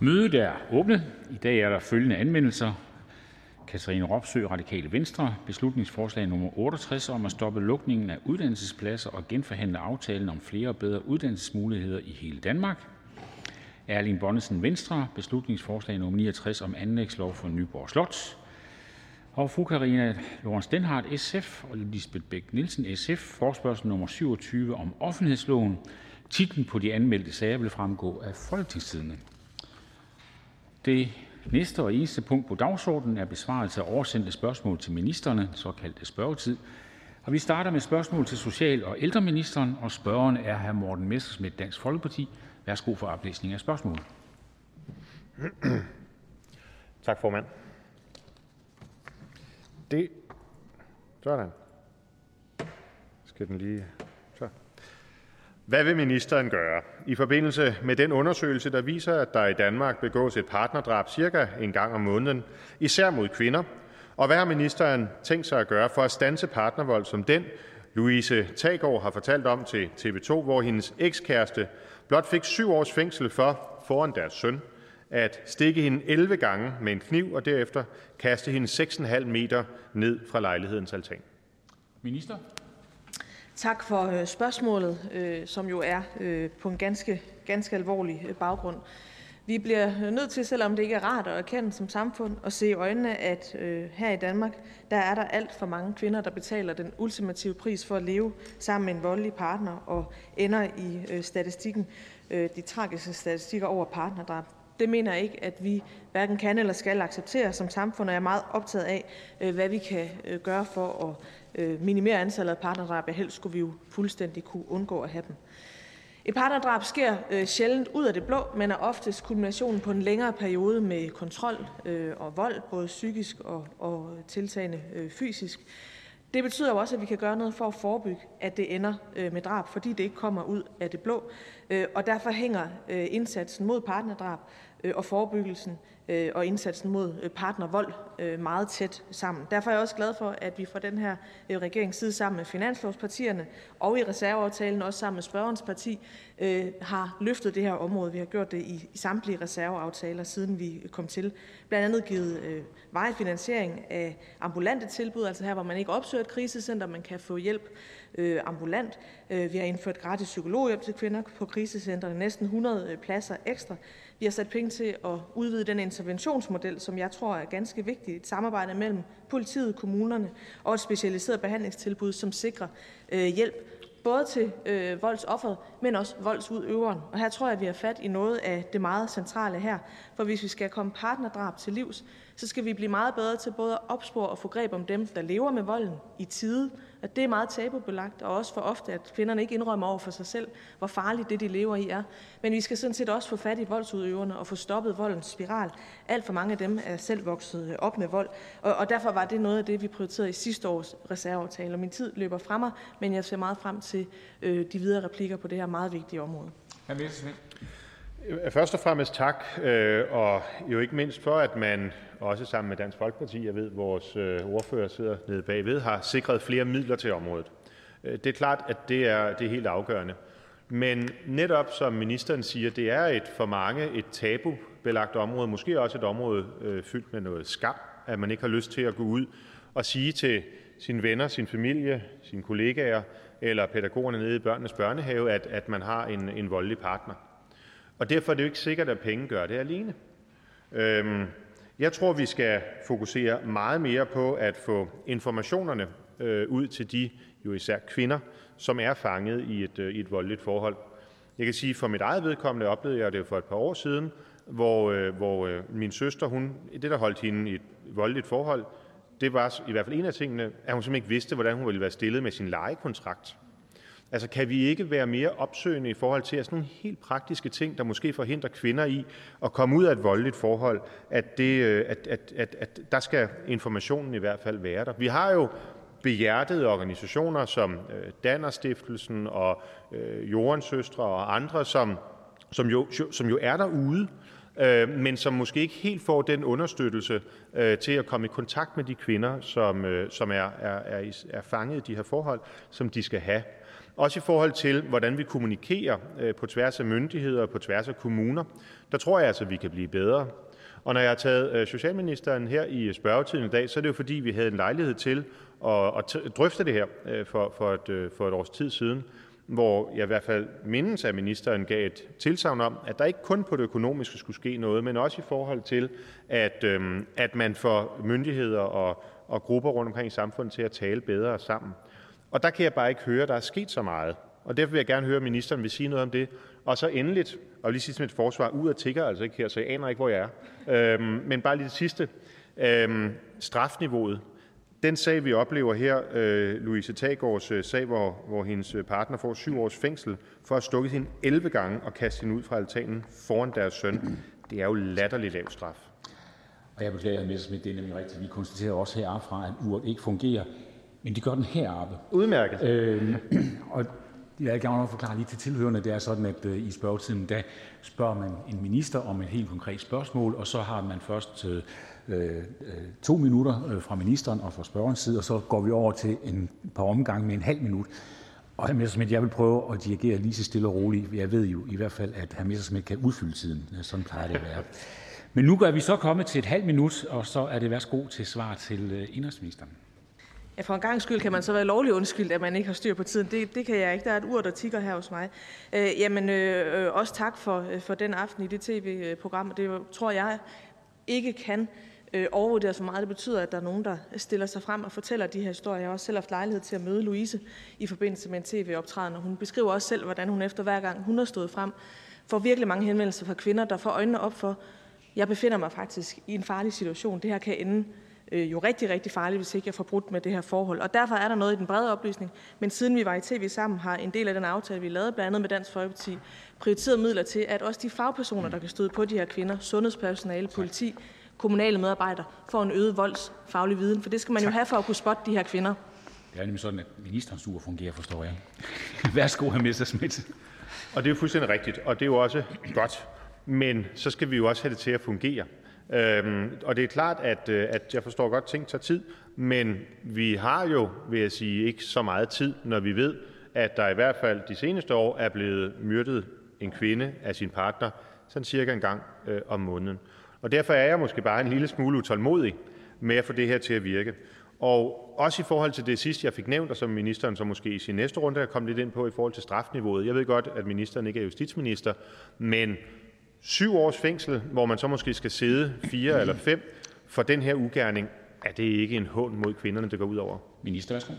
Mødet er åbnet. I dag er der følgende anmeldelser: Katrine Robsøe (RV): Beslutningsforslag nr. 68 om at stoppe lukningen af uddannelsespladser og genforhandle aftalen om flere og bedre uddannelsesmuligheder i hele Danmark. Erling Bonnesen (V): Beslutningsforslag nr. 69 om anlægslov for Nyborg Slot. Og fru Karina Lorentzen Dehnhardt (SF) og Lisbeth Bech-Nielsen (SF): Forespørgsel nr. 27 om offentlighedsloven. Titlen på de anmeldte sager vil fremgå af Folketingstidende. Det næste og eneste punkt på dagsordenen er besvarelse af oversendte spørgsmål til ministrene, såkaldte spørgetid. Og vi starter med spørgsmål til social- og ældreministeren, og spørgeren er hr. Morten Messerschmidt, Dansk Folkeparti. Værsgo for oplæsning af spørgsmålet. Tak, formand. Det... Sådan. Skal den lige... Hvad vil ministeren gøre i forbindelse med den undersøgelse, der viser, at der i Danmark begås et partnerdrab cirka en gang om måneden, især mod kvinder, og hvad har ministeren tænkt sig at gøre for at stanse partnervold som den, Louise Taggaard har fortalt om til TV2, hvor hendes ekskæreste blot fik syv års fængsel for, foran deres søn, at stikke hende 11 gange med en kniv og derefter kaste hende 6,5 meter ned fra lejlighedens altan? Minister? Tak for øh, spørgsmålet, øh, som jo er øh, på en ganske, ganske alvorlig baggrund. Vi bliver nødt til, selvom det ikke er rart at erkende som samfund, at se i øjnene, at her i Danmark der er der alt for mange kvinder, der betaler den ultimative pris for at leve sammen med en voldelig partner og ender i statistikken, de tragiske statistikker over partnerdrab. Det mener jeg ikke, at vi hverken kan eller skal acceptere som samfund, og jeg er meget optaget af, hvad vi kan gøre for at Øh, minimere antallet af partnerdrab, ja, helst skulle vi jo fuldstændig kunne undgå at have dem. Et partnerdrab sker øh, sjældent ud af det blå, men er oftest kulminationen på en længere periode med kontrol øh, og vold, både psykisk og, og tiltagende øh, fysisk. Det betyder jo også, at vi kan gøre noget for at forebygge, at det ender øh, med drab, fordi det ikke kommer ud af det blå. Øh, og derfor hænger øh, indsatsen mod partnerdrab Øh, og forebyggelsen øh, og indsatsen mod øh, partnervold meget tæt sammen. Derfor er jeg også glad for, at vi fra den her regerings side sammen med finanslovspartierne og i reserveaftalen også sammen med spørgerens parti har løftet det her område. Vi har gjort det i samtlige reserveaftaler, siden vi kom til. Blandt andet givet varig finansiering af ambulante tilbud, altså her, hvor man ikke opsøger et krisecenter, man kan få hjælp ambulant. Vi har indført gratis psykologhjælp til kvinder på krisecentrene, næsten 100 pladser ekstra. Vi har sat penge til at udvide den interventionsmodel, som jeg tror er ganske vigtig. Et samarbejde mellem politiet, kommunerne og et specialiseret behandlingstilbud, som sikrer øh, hjælp både til øh, voldsofferet, men også voldsudøveren. Og her tror jeg, at vi har fat i noget af det meget centrale her. For hvis vi skal komme partnerdrab til livs, så skal vi blive meget bedre til både at opspore og få greb om dem, der lever med volden i tide, at det er meget tabubelagt, og også for ofte, at kvinderne ikke indrømmer over for sig selv, hvor farligt det, de lever i, er. Men vi skal sådan set også få fat i voldsudøverne og få stoppet voldens spiral. Alt for mange af dem er selv vokset øh, op med vold, og, og derfor var det noget af det, vi prioriterede i sidste års reserveaftale. Og min tid løber fra mig, men jeg ser meget frem til øh, de videre replikker på det her meget vigtige område. Øh, først og fremmest tak, øh, og jo ikke mindst for, at man også sammen med Dansk Folkeparti, jeg ved, vores øh, ordfører sidder nede bagved, har sikret flere midler til området. Det er klart, at det er, det er helt afgørende. Men netop som ministeren siger, det er et for mange et tabubelagt område, måske også et område øh, fyldt med noget skam, at man ikke har lyst til at gå ud og sige til sine venner, sin familie, sine kollegaer eller pædagogerne nede i børnenes børnehave, at, at man har en, en voldelig partner. Og derfor er det jo ikke sikkert, at penge gør det alene. Øhm, jeg tror, vi skal fokusere meget mere på at få informationerne øh, ud til de jo især kvinder, som er fanget i et, øh, i et voldeligt forhold. Jeg kan sige, for mit eget vedkommende oplevede jeg det for et par år siden, hvor, øh, hvor øh, min søster, hun, det der holdt hende i et voldeligt forhold, det var i hvert fald en af tingene, at hun simpelthen ikke vidste, hvordan hun ville være stillet med sin lejekontrakt. Altså, kan vi ikke være mere opsøgende i forhold til at sådan nogle helt praktiske ting, der måske forhindrer kvinder i at komme ud af et voldeligt forhold, at, det, øh, at, at, at, at der skal informationen i hvert fald være der. Vi har jo behjertede organisationer som øh, Dannerstiftelsen og øh, Jordens Søstre og andre, som, som, jo, som jo er derude øh, men som måske ikke helt får den understøttelse øh, til at komme i kontakt med de kvinder, som, øh, som er, er, er, er fanget i de her forhold, som de skal have. Også i forhold til, hvordan vi kommunikerer øh, på tværs af myndigheder og på tværs af kommuner, der tror jeg altså, at vi kan blive bedre. Og når jeg har taget øh, socialministeren her i spørgetiden i dag, så er det jo fordi, vi havde en lejlighed til at, drøfte det her øh, for, for, et, for et års tid siden, hvor jeg i hvert fald mindes, at ministeren gav et tilsavn om, at der ikke kun på det økonomiske skulle ske noget, men også i forhold til, at, øhm, at man får myndigheder og, og grupper rundt omkring i samfundet til at tale bedre sammen. Og der kan jeg bare ikke høre, at der er sket så meget. Og derfor vil jeg gerne høre, at ministeren vil sige noget om det. Og så endeligt, og lige sidst med et forsvar, ud af tigger altså ikke her, så jeg aner ikke, hvor jeg er. Øhm, men bare lige det sidste. Øhm, strafniveauet. Den sag, vi oplever her, øh, Louise Tagårds øh, sag, hvor, hvor hendes øh, partner får syv års fængsel for at stukke hende 11 gange og kaste hende ud fra altanen foran deres søn, det er jo latterligt lav straf. Og jeg beklager, Messerschmidt, det er nemlig rigtigt. Vi konstaterer også herfra, at uret ikke fungerer, men det gør den heroppe. Udmærket. Øh, og jeg vil gerne forklare lige til tilhørende, det er sådan, at øh, i spørgetiden, der spørger man en minister om et helt konkret spørgsmål, og så har man først øh, øh, to minutter øh, fra ministeren og fra spørgerens side, og så går vi over til en par omgange med en halv minut. Og hr. Messerschmidt, jeg vil prøve at dirigere lige så stille og roligt. Jeg ved jo i hvert fald, at hr. Messerschmidt kan udfylde tiden. Sådan plejer det at være. Men nu er vi så kommet til et halvt minut, og så er det værsgo til svar til øh, indrigsministeren. Ja, for en gang skyld kan man så være lovlig undskyldt, at man ikke har styr på tiden. Det, det kan jeg ikke. Der er et ur, der tigger her hos mig. Øh, jamen, øh, øh også tak for, øh, for den aften i det tv-program. Det tror jeg ikke kan øh, overvurdere så meget. Det betyder, at der er nogen, der stiller sig frem og fortæller de her historier. Jeg har også selv haft lejlighed til at møde Louise i forbindelse med en tv-optræden, og hun beskriver også selv, hvordan hun efter hver gang hun har stået frem, får virkelig mange henvendelser fra kvinder, der får øjnene op for, jeg befinder mig faktisk i en farlig situation. Det her kan ende øh, jo rigtig, rigtig farligt, hvis ikke jeg får brudt med det her forhold. Og derfor er der noget i den brede oplysning. Men siden vi var i tv sammen, har en del af den aftale, vi lavede blandt andet med Dansk Folkeparti, prioriteret midler til, at også de fagpersoner, der kan støde på de her kvinder, sundhedspersonale, politi, kommunale medarbejdere, får en øget voldsfaglig viden. For det skal man jo have for at kunne spotte de her kvinder. Det er nemlig sådan, at ministerens ur fungerer, forstår jeg. Værsgo, hr. Messerschmidt. Og det er jo fuldstændig rigtigt, og det er jo også godt. Men så skal vi jo også have det til at fungere. Øhm, og det er klart, at, øh, at jeg forstår godt, at ting tager tid, men vi har jo, vil jeg sige, ikke så meget tid, når vi ved, at der i hvert fald de seneste år er blevet myrdet en kvinde af sin partner, sådan cirka en gang øh, om måneden. Og derfor er jeg måske bare en lille smule utålmodig med at få det her til at virke. Og også i forhold til det sidste, jeg fik nævnt, og som ministeren så måske i sin næste runde kan komme lidt ind på i forhold til strafniveauet. Jeg ved godt, at ministeren ikke er justitsminister, men syv års fængsel, hvor man så måske skal sidde fire eller fem for den her ugerning, er det ikke en hån mod kvinderne, det går ud over? Minister, værsgo.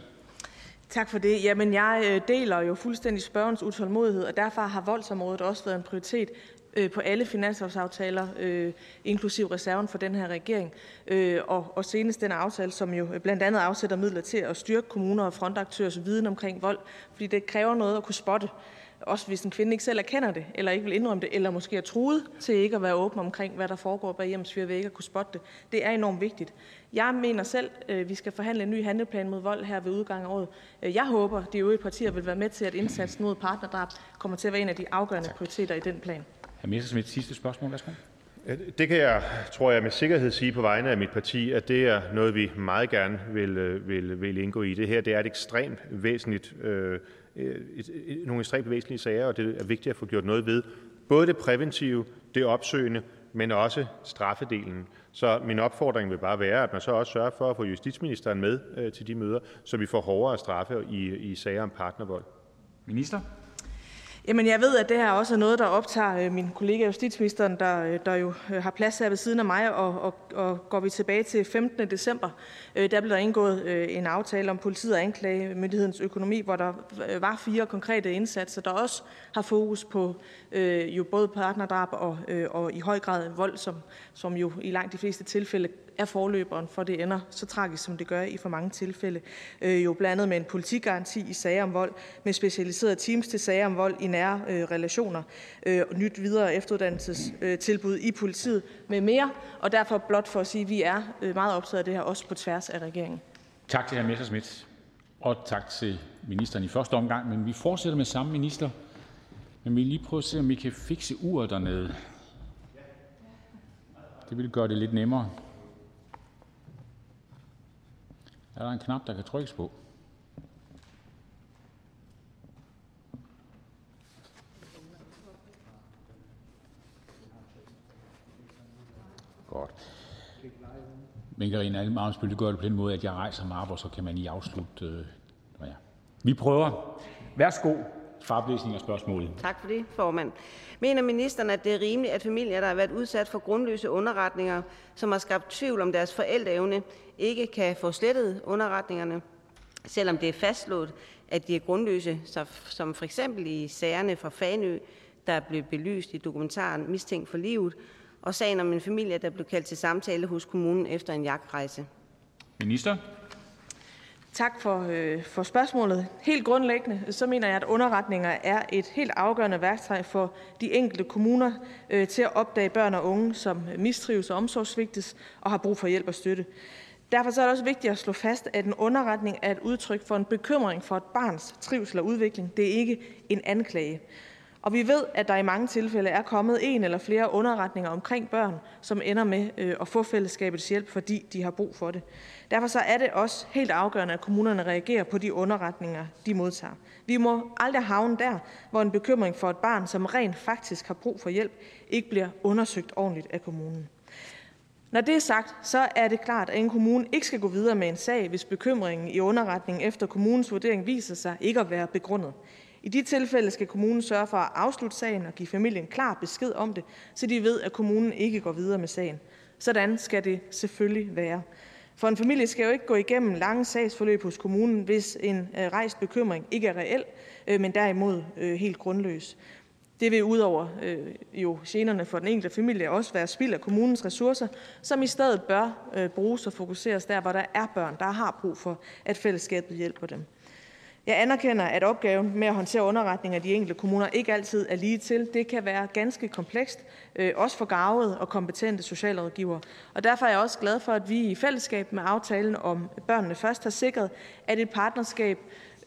Tak for det. Jamen, jeg øh, deler jo fuldstændig spørgens utålmodighed, og derfor har voldsområdet også været en prioritet øh, på alle finanslovsaftaler, øh, inklusiv reserven for den her regering, og, og senest den aftale, som jo blandt andet afsætter midler til at styrke kommuner og frontaktørers viden omkring vold, fordi det kræver noget at kunne spotte også hvis en kvinde ikke selv erkender det, eller ikke vil indrømme det, eller måske er truet til ikke at være åben omkring, hvad der foregår bag hjemmes fire vægge, at kunne spotte det. Det er enormt vigtigt. Jeg mener selv, at øh, vi skal forhandle en ny handleplan mod vold her ved udgangen af året. Øh, jeg håber, at de øvrige partier vil være med til, at indsatsen mod partnerdrab kommer til at være en af de afgørende prioriteter i den plan. Hr. Messersmith, sidste spørgsmål. Værsgo. Det kan jeg, tror jeg, med sikkerhed sige på vegne af mit parti, at det er noget, vi meget gerne vil, øh, vil, vil indgå i. Det her det er et ekstremt væsentligt øh, Øh, nogle ekstremt væsentlige sager, og det er vigtigt at få gjort noget ved. Både det præventive, det opsøgende, men også straffedelen. Så min opfordring vil bare være, at man så også sørger for at få justitsministeren med øh, til de møder, så vi får hårdere straffe i, i sager om partnervold. Minister? Jamen, jeg ved, at det her også er noget, der optager øh, min kollega justitsministeren, der, øh, der jo øh, har plads her ved siden af mig, og, og, og går vi tilbage til 15. december, øh, der blev der indgået øh, en aftale om politiet og anklagemyndighedens økonomi, hvor der øh, var fire konkrete indsatser, der også har fokus på øh, jo både partnerdrab og, øh, og i høj grad vold, som, som jo i langt de fleste tilfælde er forløberen for, det ender så tragisk, som det gør i for mange tilfælde. Øh, jo blandet med en politigaranti i sager om vold, med specialiserede teams til sager om vold i nære øh, relationer, øh, nyt videre efteruddannelsestilbud øh, i politiet med mere. Og derfor blot for at sige, at vi er øh, meget optaget af det her, også på tværs af regeringen. Tak til hr. Messerschmidt, og tak til ministeren i første omgang. Men vi fortsætter med samme minister. Men vi lige prøve at se, om vi kan fikse uret dernede. Det vil gøre det lidt nemmere. Er der en knap, der kan trykkes på? Godt. Men Karina Ammitzbøll, det gør det på den måde, at jeg rejser mig op, og så kan man lige afslutte. Øh, ja. Vi prøver. Værsgo for af spørgsmålet. Tak for det, formand. Mener ministeren, at det er rimeligt, at familier, der har været udsat for grundløse underretninger, som har skabt tvivl om deres forældreevne, ikke kan få slettet underretningerne, selvom det er fastslået, at de er grundløse, som for eksempel i sagerne fra Fanø, der blev belyst i dokumentaren Mistænkt for livet, og sagen om en familie, der blev kaldt til samtale hos kommunen efter en jagtrejse? Minister. Tak for, øh, for spørgsmålet. Helt grundlæggende så mener jeg, at underretninger er et helt afgørende værktøj for de enkelte kommuner øh, til at opdage børn og unge, som mistrives og omsorgsvigtes og har brug for hjælp og støtte. Derfor så er det også vigtigt at slå fast, at en underretning er et udtryk for en bekymring for et barns trivsel og udvikling. Det er ikke en anklage. Og vi ved, at der i mange tilfælde er kommet en eller flere underretninger omkring børn, som ender med øh, at få fællesskabets hjælp, fordi de har brug for det. Derfor så er det også helt afgørende, at kommunerne reagerer på de underretninger, de modtager. Vi må aldrig havne der, hvor en bekymring for et barn, som rent faktisk har brug for hjælp, ikke bliver undersøgt ordentligt af kommunen. Når det er sagt, så er det klart, at en kommune ikke skal gå videre med en sag, hvis bekymringen i underretningen efter kommunens vurdering viser sig ikke at være begrundet. I de tilfælde skal kommunen sørge for at afslutte sagen og give familien klar besked om det, så de ved, at kommunen ikke går videre med sagen. Sådan skal det selvfølgelig være. For en familie skal jo ikke gå igennem lange sagsforløb hos kommunen, hvis en øh, rejst bekymring ikke er reel, øh, men derimod øh, helt grundløs. Det vil udover øh, jo generne for den enkelte familie også være spild af kommunens ressourcer, som i stedet bør øh, bruges og fokuseres der, hvor der er børn, der har brug for, at fællesskabet hjælper dem. Jeg anerkender, at opgaven med at håndtere underretninger i de enkelte kommuner ikke altid er lige til. Det kan være ganske komplekst, øh, også for garvede og kompetente socialrådgivere. Og derfor er jeg også glad for, at vi i fællesskab med aftalen om Børnene Først har sikret, at et partnerskab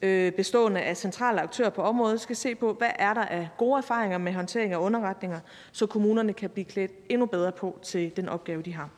øh, bestående af centrale aktører på området skal se på, hvad er der af gode erfaringer med håndtering af underretninger, så kommunerne kan blive klædt endnu bedre på til den opgave, de har.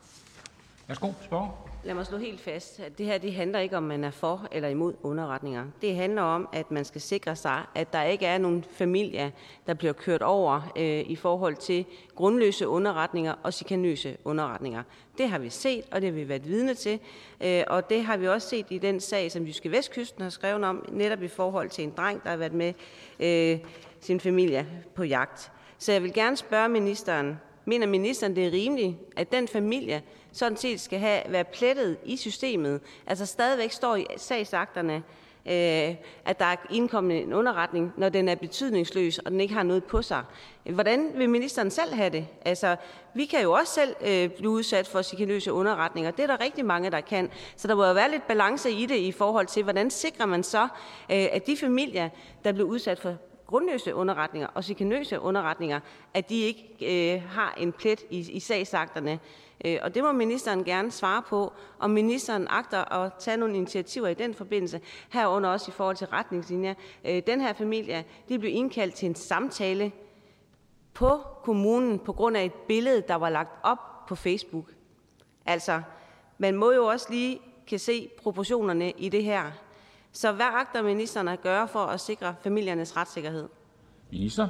Værsgo, spørg. Lad mig slå helt fast, at det her det handler ikke om, man er for eller imod underretninger. Det handler om, at man skal sikre sig, at der ikke er nogen familier, der bliver kørt over øh, i forhold til grundløse underretninger og chikanøse underretninger. Det har vi set, og det har vi været vidne til. Øh, og det har vi også set i den sag, som Jyske Vestkysten har skrevet om, netop i forhold til en dreng, der har været med øh, sin familie på jagt. Så jeg vil gerne spørge ministeren, mener ministeren, det er rimeligt, at den familie, sådan set skal have, være plettet i systemet, altså stadigvæk står i sagsakterne, øh, at der er indkommet en underretning, når den er betydningsløs, og den ikke har noget på sig. Hvordan vil ministeren selv have det? Altså, vi kan jo også selv øh, blive udsat for chikanøse underretninger. Det er der rigtig mange, der kan. Så der må jo være lidt balance i det i forhold til, hvordan sikrer man så, øh, at de familier, der bliver udsat for grundløse underretninger og chikanøse underretninger, at de ikke øh, har en plet i, i sagsakterne. Øh, og det må ministeren gerne svare på, om ministeren agter at tage nogle initiativer i den forbindelse, herunder også i forhold til retningslinjer. Øh, den her familie de blev indkaldt til en samtale på kommunen på grund af et billede, der var lagt op på Facebook. Altså, man må jo også lige kan se proportionerne i det her. Så hvad agter ministeren at gøre for at sikre familiernes retssikkerhed? Minister.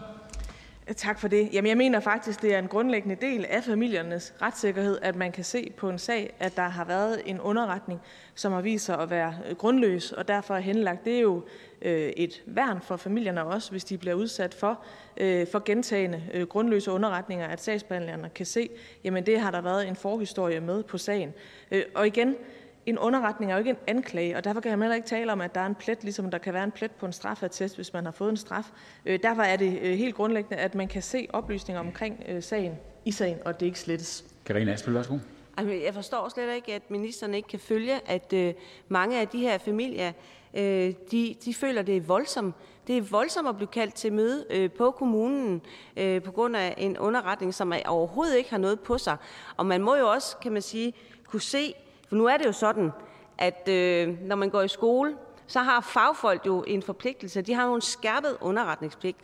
Tak for det. Jamen, jeg mener faktisk, det er en grundlæggende del af familiernes retssikkerhed, at man kan se på en sag, at der har været en underretning, som har vist sig at være øh, grundløs, og derfor er henlagt. Det er jo øh, et værn for familierne også, hvis de bliver udsat for, øh, for gentagende øh, grundløse underretninger, at sagsbehandlerne kan se, jamen det har der været en forhistorie med på sagen. Øh, og igen, en underretning er jo ikke en anklage, og derfor kan jeg heller ikke tale om, at der er en plet, ligesom der kan være en plet på en straffetest, hvis man har fået en straf. Øh, derfor er det øh, helt grundlæggende, at man kan se oplysninger omkring øh, sagen i sagen, og det ikke slettes. Karina Asbøl, værsgo. Jeg forstår slet ikke, at ministeren ikke kan følge, at øh, mange af de her familier, øh, de, de føler, det er voldsomt. Det er voldsomt at blive kaldt til møde øh, på kommunen øh, på grund af en underretning, som overhovedet ikke har noget på sig. Og man må jo også, kan man sige, kunne se, for nu er det jo sådan, at øh, når man går i skole, så har fagfolk jo en forpligtelse. De har jo en skærpet underretningspligt.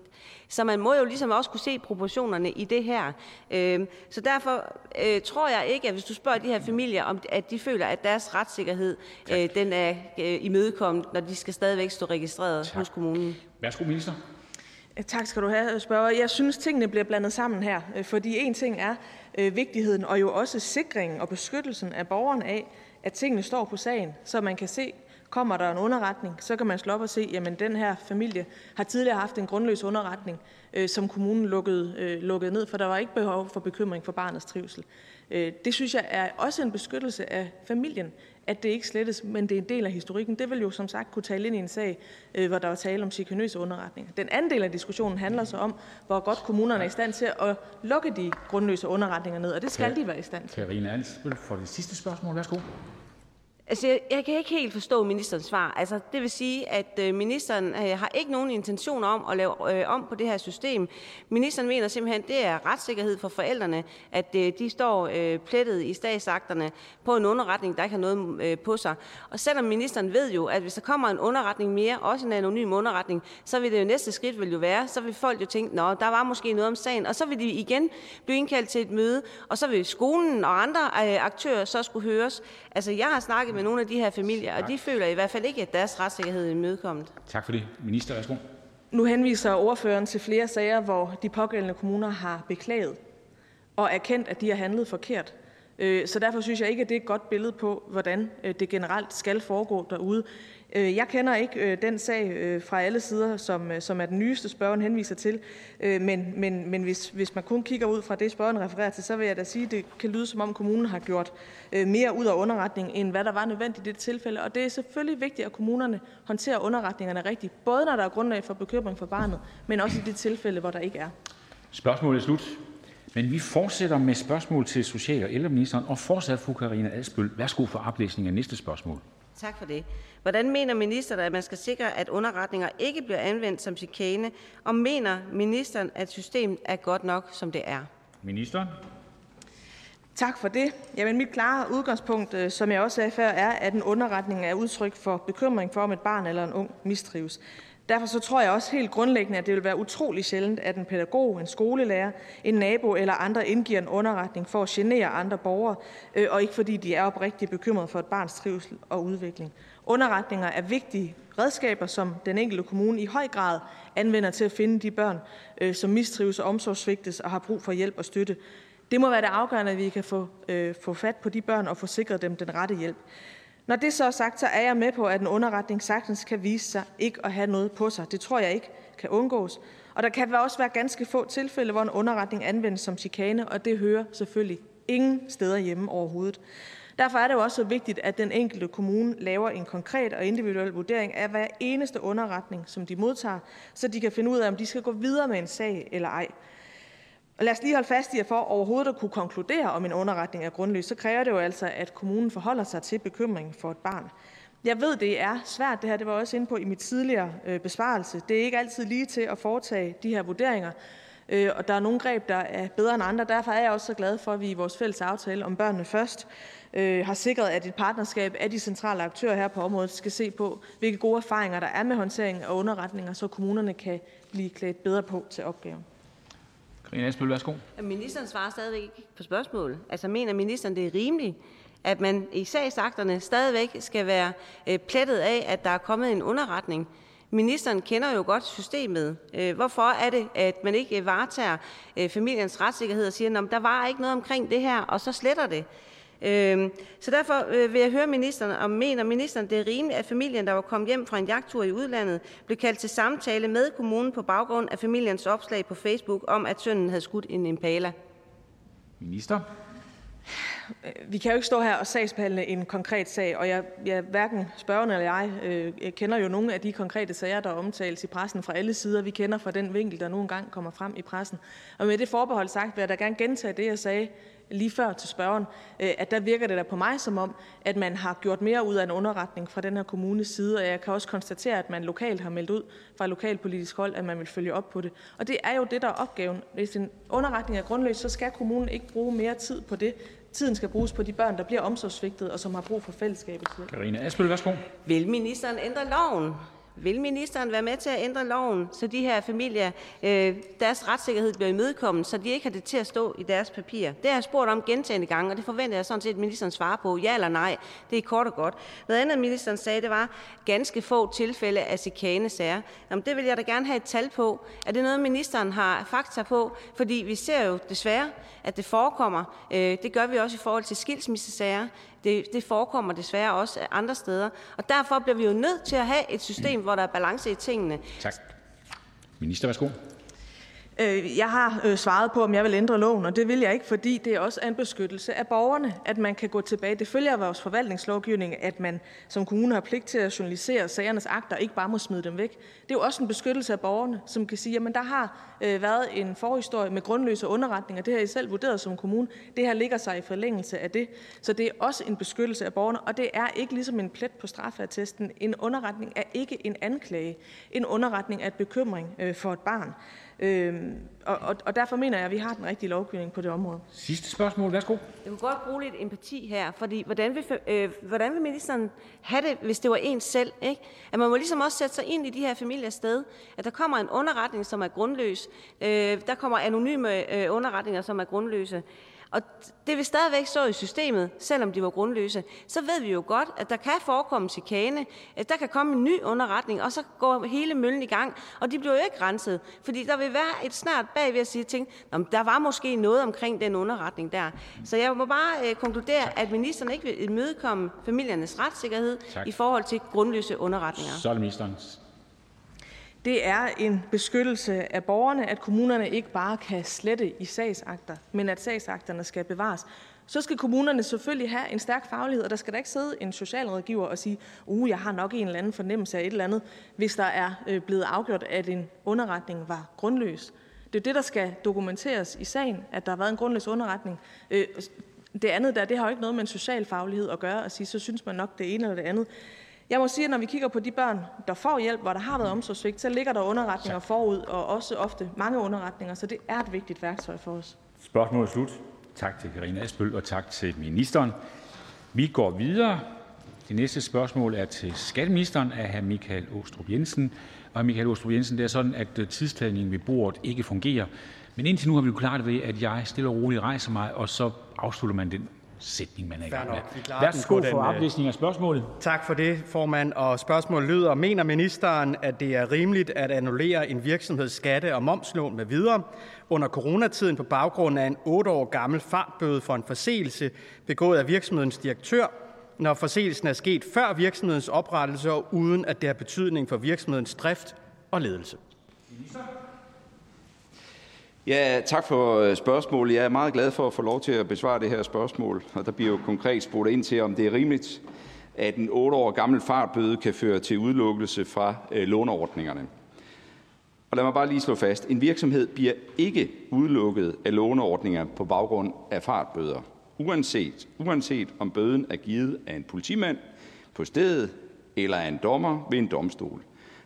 Så man må jo ligesom også kunne se proportionerne i det her. Øhm, så derfor øh, tror jeg ikke, at hvis du spørger de her familier, om at de føler, at deres retssikkerhed øh, den er øh, imødekommet, når de skal stadigvæk stå registreret tak. hos kommunen. Værsgo, minister. Øh, tak skal du have, øh, spørger. Jeg synes, tingene bliver blandet sammen her, øh, fordi en ting er vigtigheden og jo også sikringen og beskyttelsen af borgeren af, at tingene står på sagen, så man kan se, Kommer der en underretning, så kan man slå op og se, jamen den her familie har tidligere haft en grundløs underretning, øh, som kommunen lukkede øh, lukkede ned, for der var ikke behov for bekymring for barnets trivsel. Øh, det synes jeg er også en beskyttelse af familien, at det ikke slettes, men det er en del af historikken. Det vil jo som sagt kunne tale ind i en sag, hvor der var tale om chikanøse underretninger. Den anden del af diskussionen handler så om, hvor godt kommunerne er i stand til at lukke de grundløse underretninger ned, og det skal de være i stand til. Karina Ansbøl for det sidste spørgsmål. Værsgo. Altså, jeg, jeg kan ikke helt forstå ministerens svar. Altså, det vil sige, at øh, ministeren øh, har ikke nogen intention om at lave øh, om på det her system. Ministeren mener simpelthen, det er retssikkerhed for forældrene, at øh, de står øh, plettet i statsakterne på en underretning, der ikke har noget øh, på sig. Og selvom ministeren ved jo, at hvis der kommer en underretning mere, også en anonym underretning, så vil det jo næste skridt vil jo være, så vil folk jo tænke, nå, der var måske noget om sagen, og så vil de igen blive indkaldt til et møde, og så vil skolen og andre øh, aktører så skulle høres. Altså, jeg har snakket med nogle af de her familier, og de føler i hvert fald ikke, at deres retssikkerhed er imødekommet. Tak for det. Minister, værsgo. Nu henviser ordføreren til flere sager, hvor de pågældende kommuner har beklaget og erkendt, at de har handlet forkert. Øh, så derfor synes jeg ikke, at det er et godt billede på, hvordan øh, det generelt skal foregå derude. Øh, jeg kender ikke øh, den sag øh, fra alle sider, som, øh, som er den nyeste, spørgen henviser til. Men, men, men hvis, hvis man kun kigger ud fra det, spørgen refererer til, så vil jeg da sige, at det kan lyde som om kommunen har gjort mere ud af underretning, end hvad der var nødvendigt i det tilfælde. Og det er selvfølgelig vigtigt, at kommunerne håndterer underretningerne rigtigt, både når der er grundlag for bekymring for barnet, men også i det tilfælde, hvor der ikke er. Spørgsmålet er slut. Men vi fortsætter med spørgsmål til social- og ældreministeren, og fortsat fru Karina Adsbøl. Værsgo for oplæsning af næste spørgsmål. Tak for det. Hvordan mener ministeren, at man skal sikre, at underretninger ikke bliver anvendt som chikane, og mener ministeren, at systemet er godt nok, som det er? Ministeren. Tak for det. Jamen, mit klare udgangspunkt, øh, som jeg også sagde før, er, at en underretning er udtryk for bekymring for, om et barn eller en ung mistrives. Derfor så tror jeg også helt grundlæggende, at det vil være utrolig sjældent, at en pædagog, en skolelærer, en nabo eller andre indgiver en underretning for at genere andre borgere, øh, og ikke fordi de er oprigtigt bekymrede for et barns trivsel og udvikling. Underretninger er vigtige redskaber, som den enkelte kommune i høj grad anvender til at finde de børn, øh, som mistrives og omsorgsvigtes og har brug for hjælp og støtte. Det må være det afgørende, at vi kan få, øh, få fat på de børn og få sikret dem den rette hjælp. Når det så er sagt, så er jeg med på, at en underretning sagtens kan vise sig ikke at have noget på sig. Det tror jeg ikke kan undgås. Og der kan også være ganske få tilfælde, hvor en underretning anvendes som chikane, og det hører selvfølgelig ingen steder hjemme overhovedet. Derfor er det jo også så vigtigt, at den enkelte kommune laver en konkret og individuel vurdering af hver eneste underretning, som de modtager, så de kan finde ud af, om de skal gå videre med en sag eller ej. Og lad os lige holde fast i, at for overhovedet at kunne konkludere, om en underretning er grundløs, så kræver det jo altså, at kommunen forholder sig til bekymringen for et barn. Jeg ved, det er svært, det her det var også inde på i mit tidligere øh, besvarelse. Det er ikke altid lige til at foretage de her vurderinger, øh, og der er nogle greb, der er bedre end andre. Derfor er jeg også så glad for, at vi i vores fælles aftale om børnene først øh, har sikret, at et partnerskab af de centrale aktører her på området skal se på, hvilke gode erfaringer der er med håndtering af underretninger, så kommunerne kan blive klædt bedre på til opgaven. Karina Esbøl, værsgo. Ministeren svarer stadigvæk ikke på spørgsmålet. Altså, mener ministeren, det er rimeligt, at man i sagsakterne stadigvæk skal være øh, plettet af, at der er kommet en underretning? Ministeren kender jo godt systemet. Øh, hvorfor er det, at man ikke varetager øh, familiens retssikkerhed og siger, at der var ikke noget omkring det her, og så sletter det? Øhm, så derfor øh, vil jeg høre ministeren, om mener ministeren, det er rimeligt, at familien, der var kommet hjem fra en jagttur i udlandet, blev kaldt til samtale med kommunen på baggrund af familiens opslag på Facebook om, at sønnen havde skudt en impala? Minister. Vi kan jo ikke stå her og sagsbehandle en konkret sag, og jeg, jeg, hverken spørgerne eller jeg øh, kender jo nogle af de konkrete sager, der omtales i pressen fra alle sider. Vi kender fra den vinkel, der nogle gange kommer frem i pressen. Og med det forbehold sagt vil jeg da gerne gentage det, jeg sagde lige før til spørgeren, øh, at der virker det da på mig som om, at man har gjort mere ud af en underretning fra den her kommunes side, og jeg kan også konstatere, at man lokalt har meldt ud fra lokalpolitisk hold, at man vil følge op på det. Og det er jo det, der er opgaven. Hvis en underretning er grundløs, så skal kommunen ikke bruge mere tid på det, tiden skal bruges på de børn, der bliver omsorgsvigtet, og som har brug for fællesskabet. Karina Aspel, værsgo. Vil ministeren ændre loven? Vil ministeren være med til at ændre loven, så de her familier, øh, deres retssikkerhed bliver imødekommet, så de ikke har det til at stå i deres papir? Det har jeg spurgt om gentagende gange, og det forventer jeg sådan set, at ministeren svarer på. Ja eller nej? Det er kort og godt. Noget andet, ministeren sagde, det var ganske få tilfælde af chikanesager. Jamen, det vil jeg da gerne have et tal på. Er det noget, ministeren har fakta på? Fordi vi ser jo desværre, at det forekommer. Øh, det gør vi også i forhold til skilsmissesager. Det, det forekommer desværre også andre steder. Og derfor bliver vi jo nødt til at have et system, hvor der er balance i tingene. Tak. Minister, værsgo. Øh, jeg har øh, svaret på, om jeg vil ændre loven, og det vil jeg ikke, fordi det også er en beskyttelse af borgerne, at man kan gå tilbage. Det følger af vores forvaltningslovgivning, at man som kommune har pligt til at journalisere sagernes akter, ikke bare må smide dem væk. Det er jo også en beskyttelse af borgerne, som kan sige, at der har øh, været en forhistorie med grundløse underretninger. Det har I selv vurderet som kommune. Det her ligger sig i forlængelse af det. Så det er også en beskyttelse af borgerne, og det er ikke ligesom en plet på straffeattesten. En underretning er ikke en anklage. En underretning er et bekymring for et barn. Øhm, og, og, og derfor mener jeg, at vi har den rigtige lovgivning på det område. Sidste spørgsmål. Værsgo. Jeg kunne godt bruge lidt empati her, fordi hvordan vil, øh, hvordan vil ministeren have det, hvis det var en selv? Ikke? At man må ligesom også sætte sig ind i de her familiers sted. At der kommer en underretning, som er grundløs. Øh, der kommer anonyme øh, underretninger, som er grundløse og det vil stadigvæk stå i systemet, selvom de var grundløse. Så ved vi jo godt, at der kan forekomme chikane, at der kan komme en ny underretning, og så går hele møllen i gang, og de bliver jo ikke renset, fordi der vil være et snart bagved at sige ting, der var måske noget omkring den underretning der. Så jeg må bare øh, konkludere, at ministeren ikke vil imødekomme familiernes retssikkerhed tak. i forhold til grundløse underretninger. Så er det ministerens. Det er en beskyttelse af borgerne, at kommunerne ikke bare kan slette i sagsakter, men at sagsakterne skal bevares. Så skal kommunerne selvfølgelig have en stærk faglighed, og der skal da ikke sidde en socialrådgiver og sige, uh, jeg har nok en eller anden fornemmelse af et eller andet, hvis der er øh, blevet afgjort, at en underretning var grundløs. Det er det, der skal dokumenteres i sagen, at der har været en grundløs underretning. Øh, det andet der, det har jo ikke noget med en social faglighed at gøre, at sige, så synes man nok det ene eller det andet. Jeg må sige, at når vi kigger på de børn, der får hjælp, hvor der har været omsorgsvigt, så ligger der underretninger forud, og også ofte mange underretninger, så det er et vigtigt værktøj for os. Spørgsmålet er slut. Tak til Karina Asbøl, og tak til ministeren. Vi går videre. Det næste spørgsmål er til skatteministeren af hr. Michael Åstrup Jensen. Og Michael Åstrup Jensen, det er sådan, at øh, tidsplanningen ved bordet ikke fungerer. Men indtil nu har vi jo klaret det ved, at jeg stille og roligt rejser mig, og så afslutter man den sætning, man er i gang med. Værsgo for oplæsning af spørgsmålet. Tak for det, formand. Og spørgsmålet lyder, mener ministeren, at det er rimeligt at annullere en virksomheds skatte- og momslån med videre under coronatiden på baggrund af en 8 år gammel fartbøde for en forseelse begået af virksomhedens direktør, når forseelsen er sket før virksomhedens oprettelse og uden at det har betydning for virksomhedens drift og ledelse? Minister? Ja, tak for øh, spørgsmålet. Jeg er meget glad for at få lov til at besvare det her spørgsmål. Og der bliver jo konkret spurgt ind til, om det er rimeligt, at en 8 år gammel fartbøde kan føre til udelukkelse fra øh, låneordningerne. Og lad mig bare lige slå fast. En virksomhed bliver ikke udelukket af låneordninger på baggrund af fartbøder. Uanset, uanset om bøden er givet af en politimand på stedet eller af en dommer ved en domstol,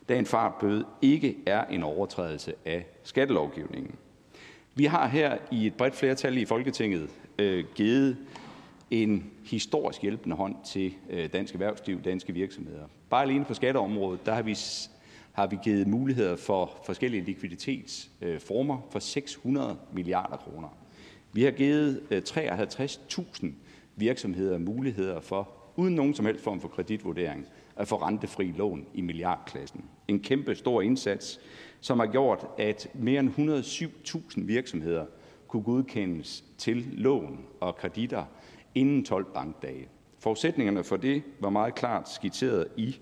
da en fartbøde ikke er en overtrædelse af skattelovgivningen. Vi har her i et bredt flertal i Folketinget øh, givet en historisk hjælpende hånd til øh, dansk erhvervsliv, danske virksomheder. Bare alene på skatteområdet, der har vi, har vi givet muligheder for forskellige likviditetsformer for 600 milliarder kroner. Vi har givet øh, 53.000 virksomheder muligheder for, uden nogen som helst form for kreditvurdering, at få rentefri lån i milliardklassen. En kæmpe stor indsats, som har gjort, at mere end 107.000 virksomheder kunne godkendes til lån og kreditter inden 12 bankdage. Forudsætningerne for det var meget klart skitseret i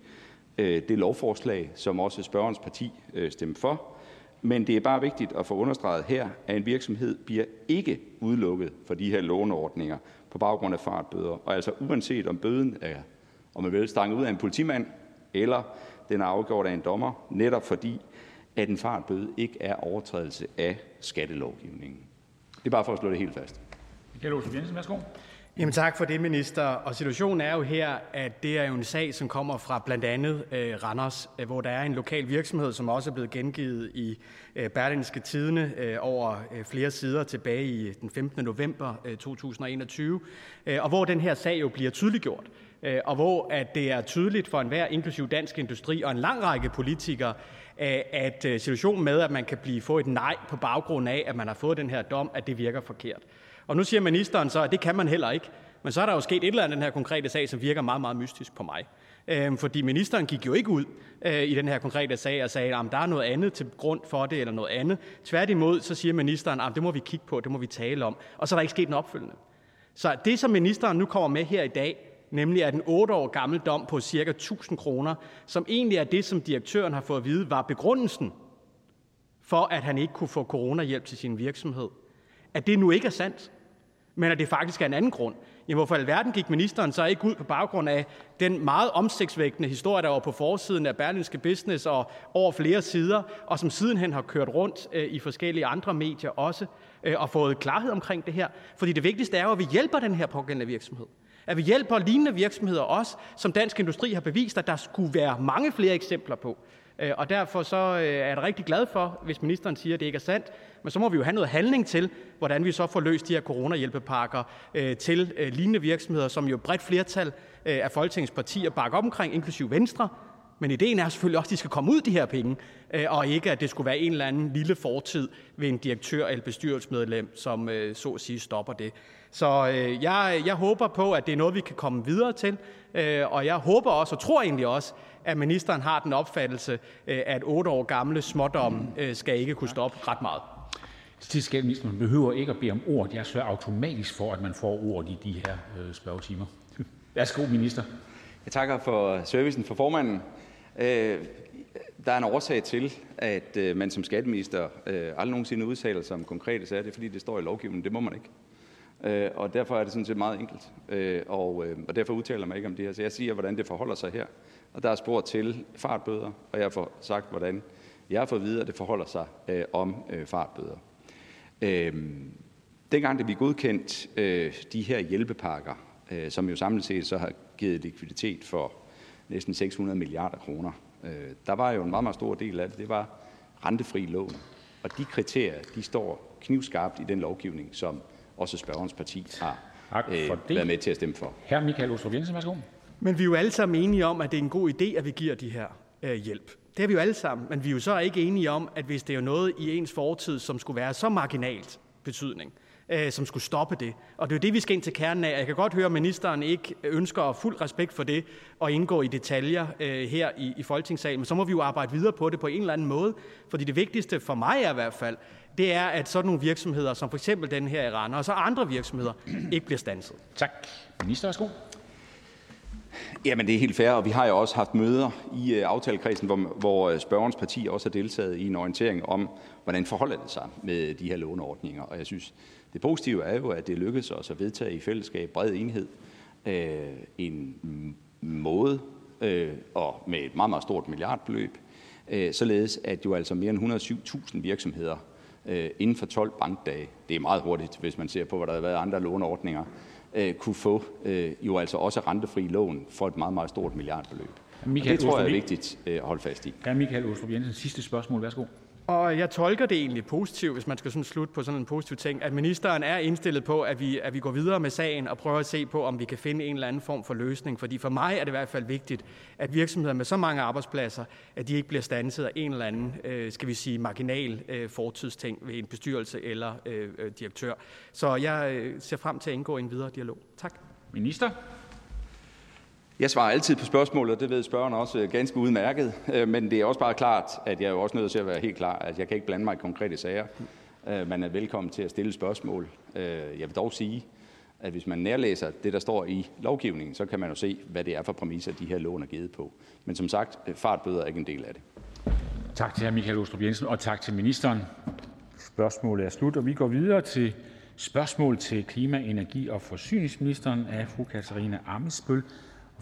øh, det lovforslag, som også spørgerens parti øh, stemte for. Men det er bare vigtigt at få understreget her, at en virksomhed bliver ikke udelukket for de her låneordninger på baggrund af fartbøder. Og altså uanset om bøden er, om man vil, stange ud af en politimand, eller den er afgjort af en dommer, netop fordi at en fartbøde ikke er overtrædelse af skattelovgivningen. Det er bare for at slå det helt fast. Michael Olsen Jensen, værsgo. Jamen tak for det, minister. Og situationen er jo her, at det er jo en sag, som kommer fra blandt andet øh, Randers, øh, hvor der er en lokal virksomhed, som også er blevet gengivet i øh, Berlingske Tidene øh, over øh, flere sider tilbage i den 15. november øh, 2021, øh, og hvor den her sag jo bliver tydeliggjort. Øh, og hvor at det er tydeligt for enhver, inklusiv dansk industri og en lang række politikere, øh, at øh, situationen med, at man kan blive få et nej på baggrund af, at man har fået den her dom, at det virker forkert. Og nu siger ministeren så, at det kan man heller ikke. Men så er der jo sket et eller andet i den her konkrete sag, som virker meget, meget mystisk på mig. Øhm, fordi ministeren gik jo ikke ud øh, i den her konkrete sag og sagde, at der er noget andet til grund for det, eller noget andet. Tværtimod, så siger ministeren, at det må vi kigge på, det må vi tale om. Og så er der ikke sket en opfølgende. Så det, som ministeren nu kommer med her i dag, nemlig at en 8 år gammel dom på cirka 1000 kroner, som egentlig er det, som direktøren har fået at vide, var begrundelsen for, at han ikke kunne få coronahjælp til sin virksomhed, at det nu ikke er sandt, men at det faktisk er en anden grund. Jamen, hvorfor alverden gik ministeren så ikke ud på baggrund af den meget omsigtsvægtende historie, der var på forsiden af Berlinske Business og over flere sider, og som sidenhen har kørt rundt øh, i forskellige andre medier også, øh, og fået klarhed omkring det her. Fordi det vigtigste er jo, at vi hjælper den her pågældende virksomhed. At vi hjælper lignende virksomheder også, som Dansk Industri har bevist, at der skulle være mange flere eksempler på. Øh, og derfor så øh, er jeg rigtig glad for, hvis ministeren siger, at det ikke er sandt. Men så må vi jo have noget handling til, hvordan vi så får løst de her coronahjælpepakker øh, til lignende virksomheder, som jo bredt flertal af Folketingets partier bakker op omkring, inklusiv Venstre. Men ideen er selvfølgelig også, at de skal komme ud, de her penge, og ikke at det skulle være en eller anden lille fortid ved en direktør eller bestyrelsesmedlem, som så at sige stopper det. Så jeg, jeg håber på, at det er noget, vi kan komme videre til, og jeg håber også, og tror egentlig også, at ministeren har den opfattelse, øh, at otte år gamle smådomme øh, skal ikke kunne stoppe ret meget. Til skatteministeren behøver ikke at bede om ordet. Jeg sørger automatisk for, at man får ordet i de her øh, spørgetimer. Værsgo, minister. Jeg takker for servicen for formanden. Øh, der er en årsag til, at øh, man som skatteminister øh, aldrig nogensinde udtaler sig om konkrete sager. Det er fordi, det står i lovgivningen. Det må man ikke. Og derfor er det sådan set meget enkelt. Og, og derfor udtaler man ikke om det her. Så jeg siger, hvordan det forholder sig her og der er spor til fartbøder, og jeg får sagt, hvordan jeg har fået at vide, at det forholder sig øh, om øh, fartbøder. Øh, dengang det blev godkendt øh, de her hjælpepakker, øh, som jo samlet set så har givet likviditet for næsten 600 milliarder kroner, øh, der var jo en meget, meget stor del af det, det var rentefri lån. Og de kriterier, de står knivskarpt i den lovgivning, som også spørgerens parti har øh, været med til at stemme for. Hr. Michael Ostrup Jensen, værsgo. Men vi er jo alle sammen enige om, at det er en god idé, at vi giver de her øh, hjælp. Det er vi jo alle sammen, men vi er jo så ikke enige om, at hvis det er noget i ens fortid, som skulle være så marginalt betydning, øh, som skulle stoppe det. Og det er jo det, vi skal ind til kernen af. Jeg kan godt høre, at ministeren ikke ønsker fuld respekt for det og indgå i detaljer øh, her i, i Folketingssalen, men så må vi jo arbejde videre på det på en eller anden måde. Fordi det vigtigste for mig er i hvert fald, det er, at sådan nogle virksomheder, som for eksempel den her i Randers og så andre virksomheder, ikke bliver stanset. Tak. Minister, værsgo. Jamen, det er helt fair, og vi har jo også haft møder i øh, aftalekredsen, hvor, hvor øh, spørgerens parti også har deltaget i en orientering om, hvordan forholder det sig med de her låneordninger. Og jeg synes, det positive er jo, at det lykkedes os at vedtage i fællesskab bred enhed øh, en måde, øh, og med et meget, meget stort milliardbeløb, øh, således at jo altså mere end 107.000 virksomheder øh, inden for 12 bankdage, det er meget hurtigt, hvis man ser på, hvad der har været andre låneordninger, øh, kunne få øh, jo altså også rentefri lån for et meget, meget stort milliardbeløb. Michael det tror jeg er vigtigt øh, at holde fast i. Ja, Michael Ostrup Jensen, sidste spørgsmål. Værsgo. Og jeg tolker det egentlig positivt, hvis man skal sådan slutte på sådan en positiv ting, at ministeren er indstillet på, at vi, at vi går videre med sagen og prøver at se på, om vi kan finde en eller anden form for løsning. Fordi for mig er det i hvert fald vigtigt, at virksomheder med så mange arbejdspladser, at de ikke bliver stanset af en eller anden, øh, skal vi sige, marginal øh, fortidsting ved en bestyrelse eller øh, øh direktør. Så jeg øh, ser frem til at indgå i en videre dialog. Tak. Minister? Jeg svarer altid på spørgsmål, og det ved spørgeren også øh, ganske udmærket. Øh, men det er også bare klart, at jeg er også nødt til at være helt klar, at jeg kan ikke blande mig i konkrete sager. Øh, man er velkommen til at stille spørgsmål. Jeg vil dog sige, at hvis man nærlæser det, der står i lovgivningen, så kan man jo se, hvad det er for præmisser, de her lån er givet på. Men som sagt, fartbøder er ikke en del af det. Tak til hr. Michael Ostrup Jensen, og tak til ministeren. Spørgsmålet er slut, og vi går videre til spørgsmål til klima-, energi- og forsyningsministeren af fru Katarina Amesbøl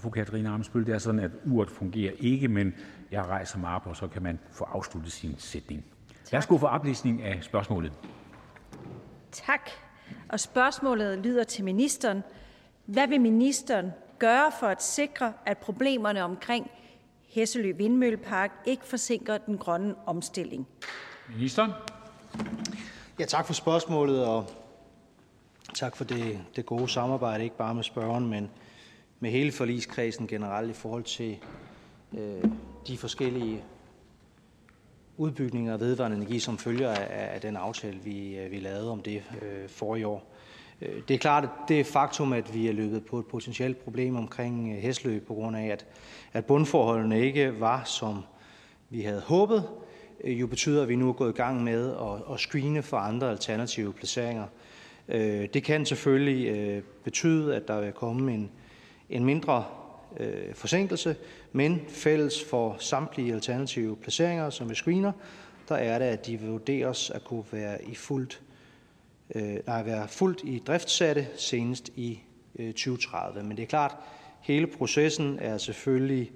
fru Katarina Amesbøl, det er sådan, at uret fungerer ikke, men jeg rejser mig op, og så kan man få afsluttet sin sætning. Værsgo for oplæsning af spørgsmålet. Tak. Og spørgsmålet lyder til ministeren. Hvad vil ministeren gøre for at sikre, at problemerne omkring Hesselø Vindmøllepark ikke forsinker den grønne omstilling? Ministeren. Ja, tak for spørgsmålet, og tak for det, det gode samarbejde, ikke bare med spørgeren, men med hele forligskredsen generelt i forhold til øh, de forskellige udbygninger af vedvarende energi, som følger af, af den aftale, vi, øh, vi lavede om det øh, for i år. Øh, det er klart, at det faktum, at vi er løbet på et potentielt problem omkring øh, Hesløb på grund af, at, at bundforholdene ikke var, som vi havde håbet, øh, jo betyder, at vi nu er gået i gang med at, at screene for andre alternative placeringer. Det kan selvfølgelig betyde, at der vil komme en, en mindre øh, forsinkelse, men fælles for samtlige alternative placeringer, som vi screener, der er det, at de vurderes at kunne være i fuldt, øh, nej, være fuldt i driftsatte senest i øh, 2030. Men det er klart, hele processen er selvfølgelig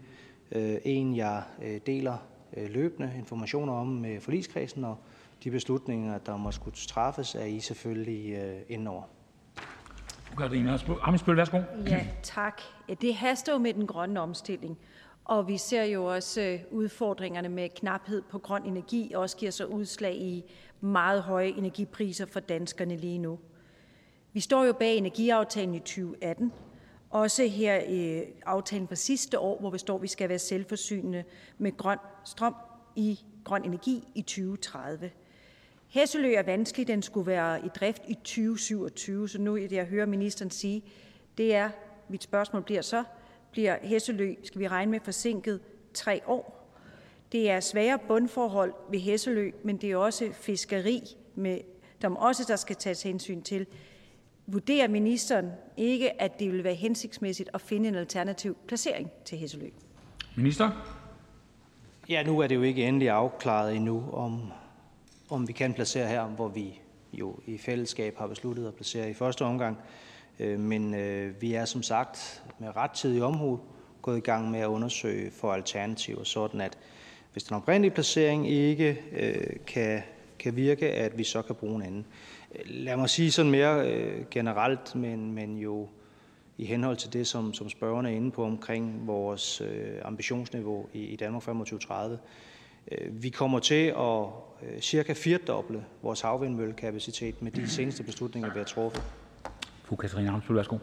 øh, en, jeg øh, deler øh, løbende informationer om med forligskredsen, og de beslutninger, der må skulle træffes, er I selvfølgelig øh, indover. Katarina Ammitzbøll, værsgo. Ja, tak. Det haster jo med den grønne omstilling. Og vi ser jo også øh, udfordringerne med knaphed på grøn energi, også giver sig udslag i meget høje energipriser for danskerne lige nu. Vi står jo bag energiaftalen i 2018, også her i aftalen fra sidste år, hvor vi står, at vi skal være selvforsynende med grøn strøm i grøn energi i 2030. Hesselø er vanskelig. Den skulle være i drift i 2027, så nu det, jeg hører ministeren sige, det er, mit spørgsmål bliver så, bliver Hesselø, skal vi regne med, forsinket tre år? Det er svære bundforhold ved Hesselø, men det er også fiskeri, med, der også der skal tages hensyn til. Vurderer ministeren ikke, at det vil være hensigtsmæssigt at finde en alternativ placering til Hesselø? Minister? Ja, nu er det jo ikke endelig afklaret endnu, om om vi kan placere her, hvor vi jo i fællesskab har besluttet at placere i første omgang. Øh, men øh, vi er som sagt med rettidig omhu gået i gang med at undersøge for alternativer, sådan at hvis den oprindelige placering ikke øh, kan, kan virke, at vi så kan bruge en anden. Lad mig sige sådan mere øh, generelt, men, men jo i henhold til det, som, som spørgerne er inde på omkring vores øh, ambitionsniveau i, i Danmark frem mod 2030. Øh, vi kommer til at øh, cirka firedoble vores havvindmøllekapacitet med de seneste beslutninger, vi har truffet. Fru Katarina Amsbøl, værsgo.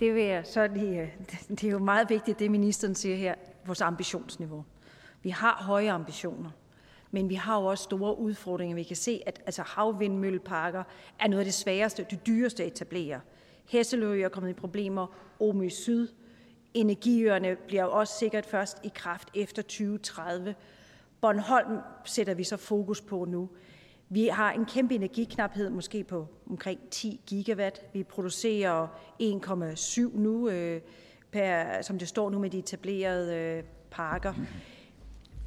Det, vil jeg så lige, øh, det er jo meget vigtigt, det ministeren siger her, vores ambitionsniveau. Vi har høje ambitioner, men vi har jo også store udfordringer. Vi kan se, at altså, havvindmølleparker er noget af det sværeste, det dyreste at etablere. Hesselø er kommet i problemer, Omø Syd, Energiøerne bliver også sikkert først i kraft efter 2030. Bornholm sætter vi så fokus på nu. Vi har en kæmpe energiknaphed, måske på omkring 10 gigawatt. Vi producerer 1,7 nu, øh, per, som det står nu med de etablerede øh, parker.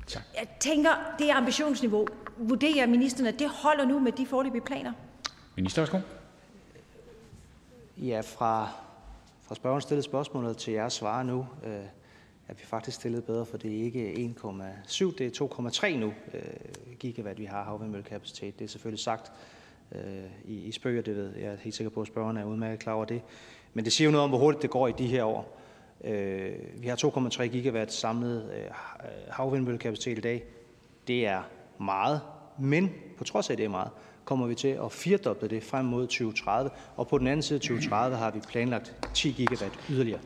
Tak. Jeg tænker, det er ambitionsniveau. Vurderer ministeren, at det holder nu med de forløbige planer? Minister, værsgo. Ja, fra, fra spørgeren stillede spørgsmålet til jeres svar nu. Øh, at vi faktisk stillet bedre, for det er ikke 1,7, det er 2,3 nu øh, gigawatt, vi har havvindmøllekapacitet. Det er selvfølgelig sagt øh, i, i spøger, det ved jeg er helt sikker på, at spørgerne er udmærket klar over det. Men det siger jo noget om, hvor hurtigt det går i de her år. Øh, vi har 2,3 gigawatt samlet øh, havvindmøllekapacitet i dag. Det er meget, men på trods af det er meget, kommer vi til at firdoble det frem mod 2030. Og på den anden side 2030 har vi planlagt 10 gigawatt yderligere.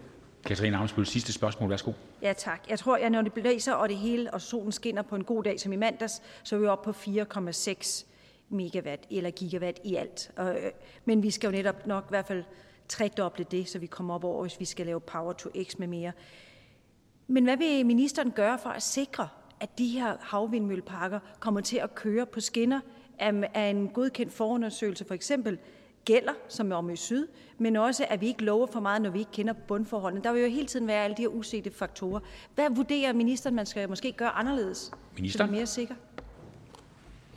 Katarina Amsbøl, sidste spørgsmål. Værsgo. Ja, tak. Jeg tror, at når det blæser, og det hele, og solen skinner på en god dag som i mandags, så er vi oppe på 4,6 megawatt eller gigawatt i alt. Og, øh, men vi skal jo netop nok i hvert fald tredoble det, så vi kommer op over, hvis vi skal lave Power to X med mere. Men hvad vil ministeren gøre for at sikre, at de her havvindmølleparker kommer til at køre på skinner af en godkendt forundersøgelse, for eksempel gælder, som er om i syd, men også, at vi ikke lover for meget, når vi ikke kender bundforholdene. Der vil jo hele tiden være alle de her usete faktorer. Hvad vurderer ministeren, man skal måske gøre anderledes? Minister? Så det er mere sikker?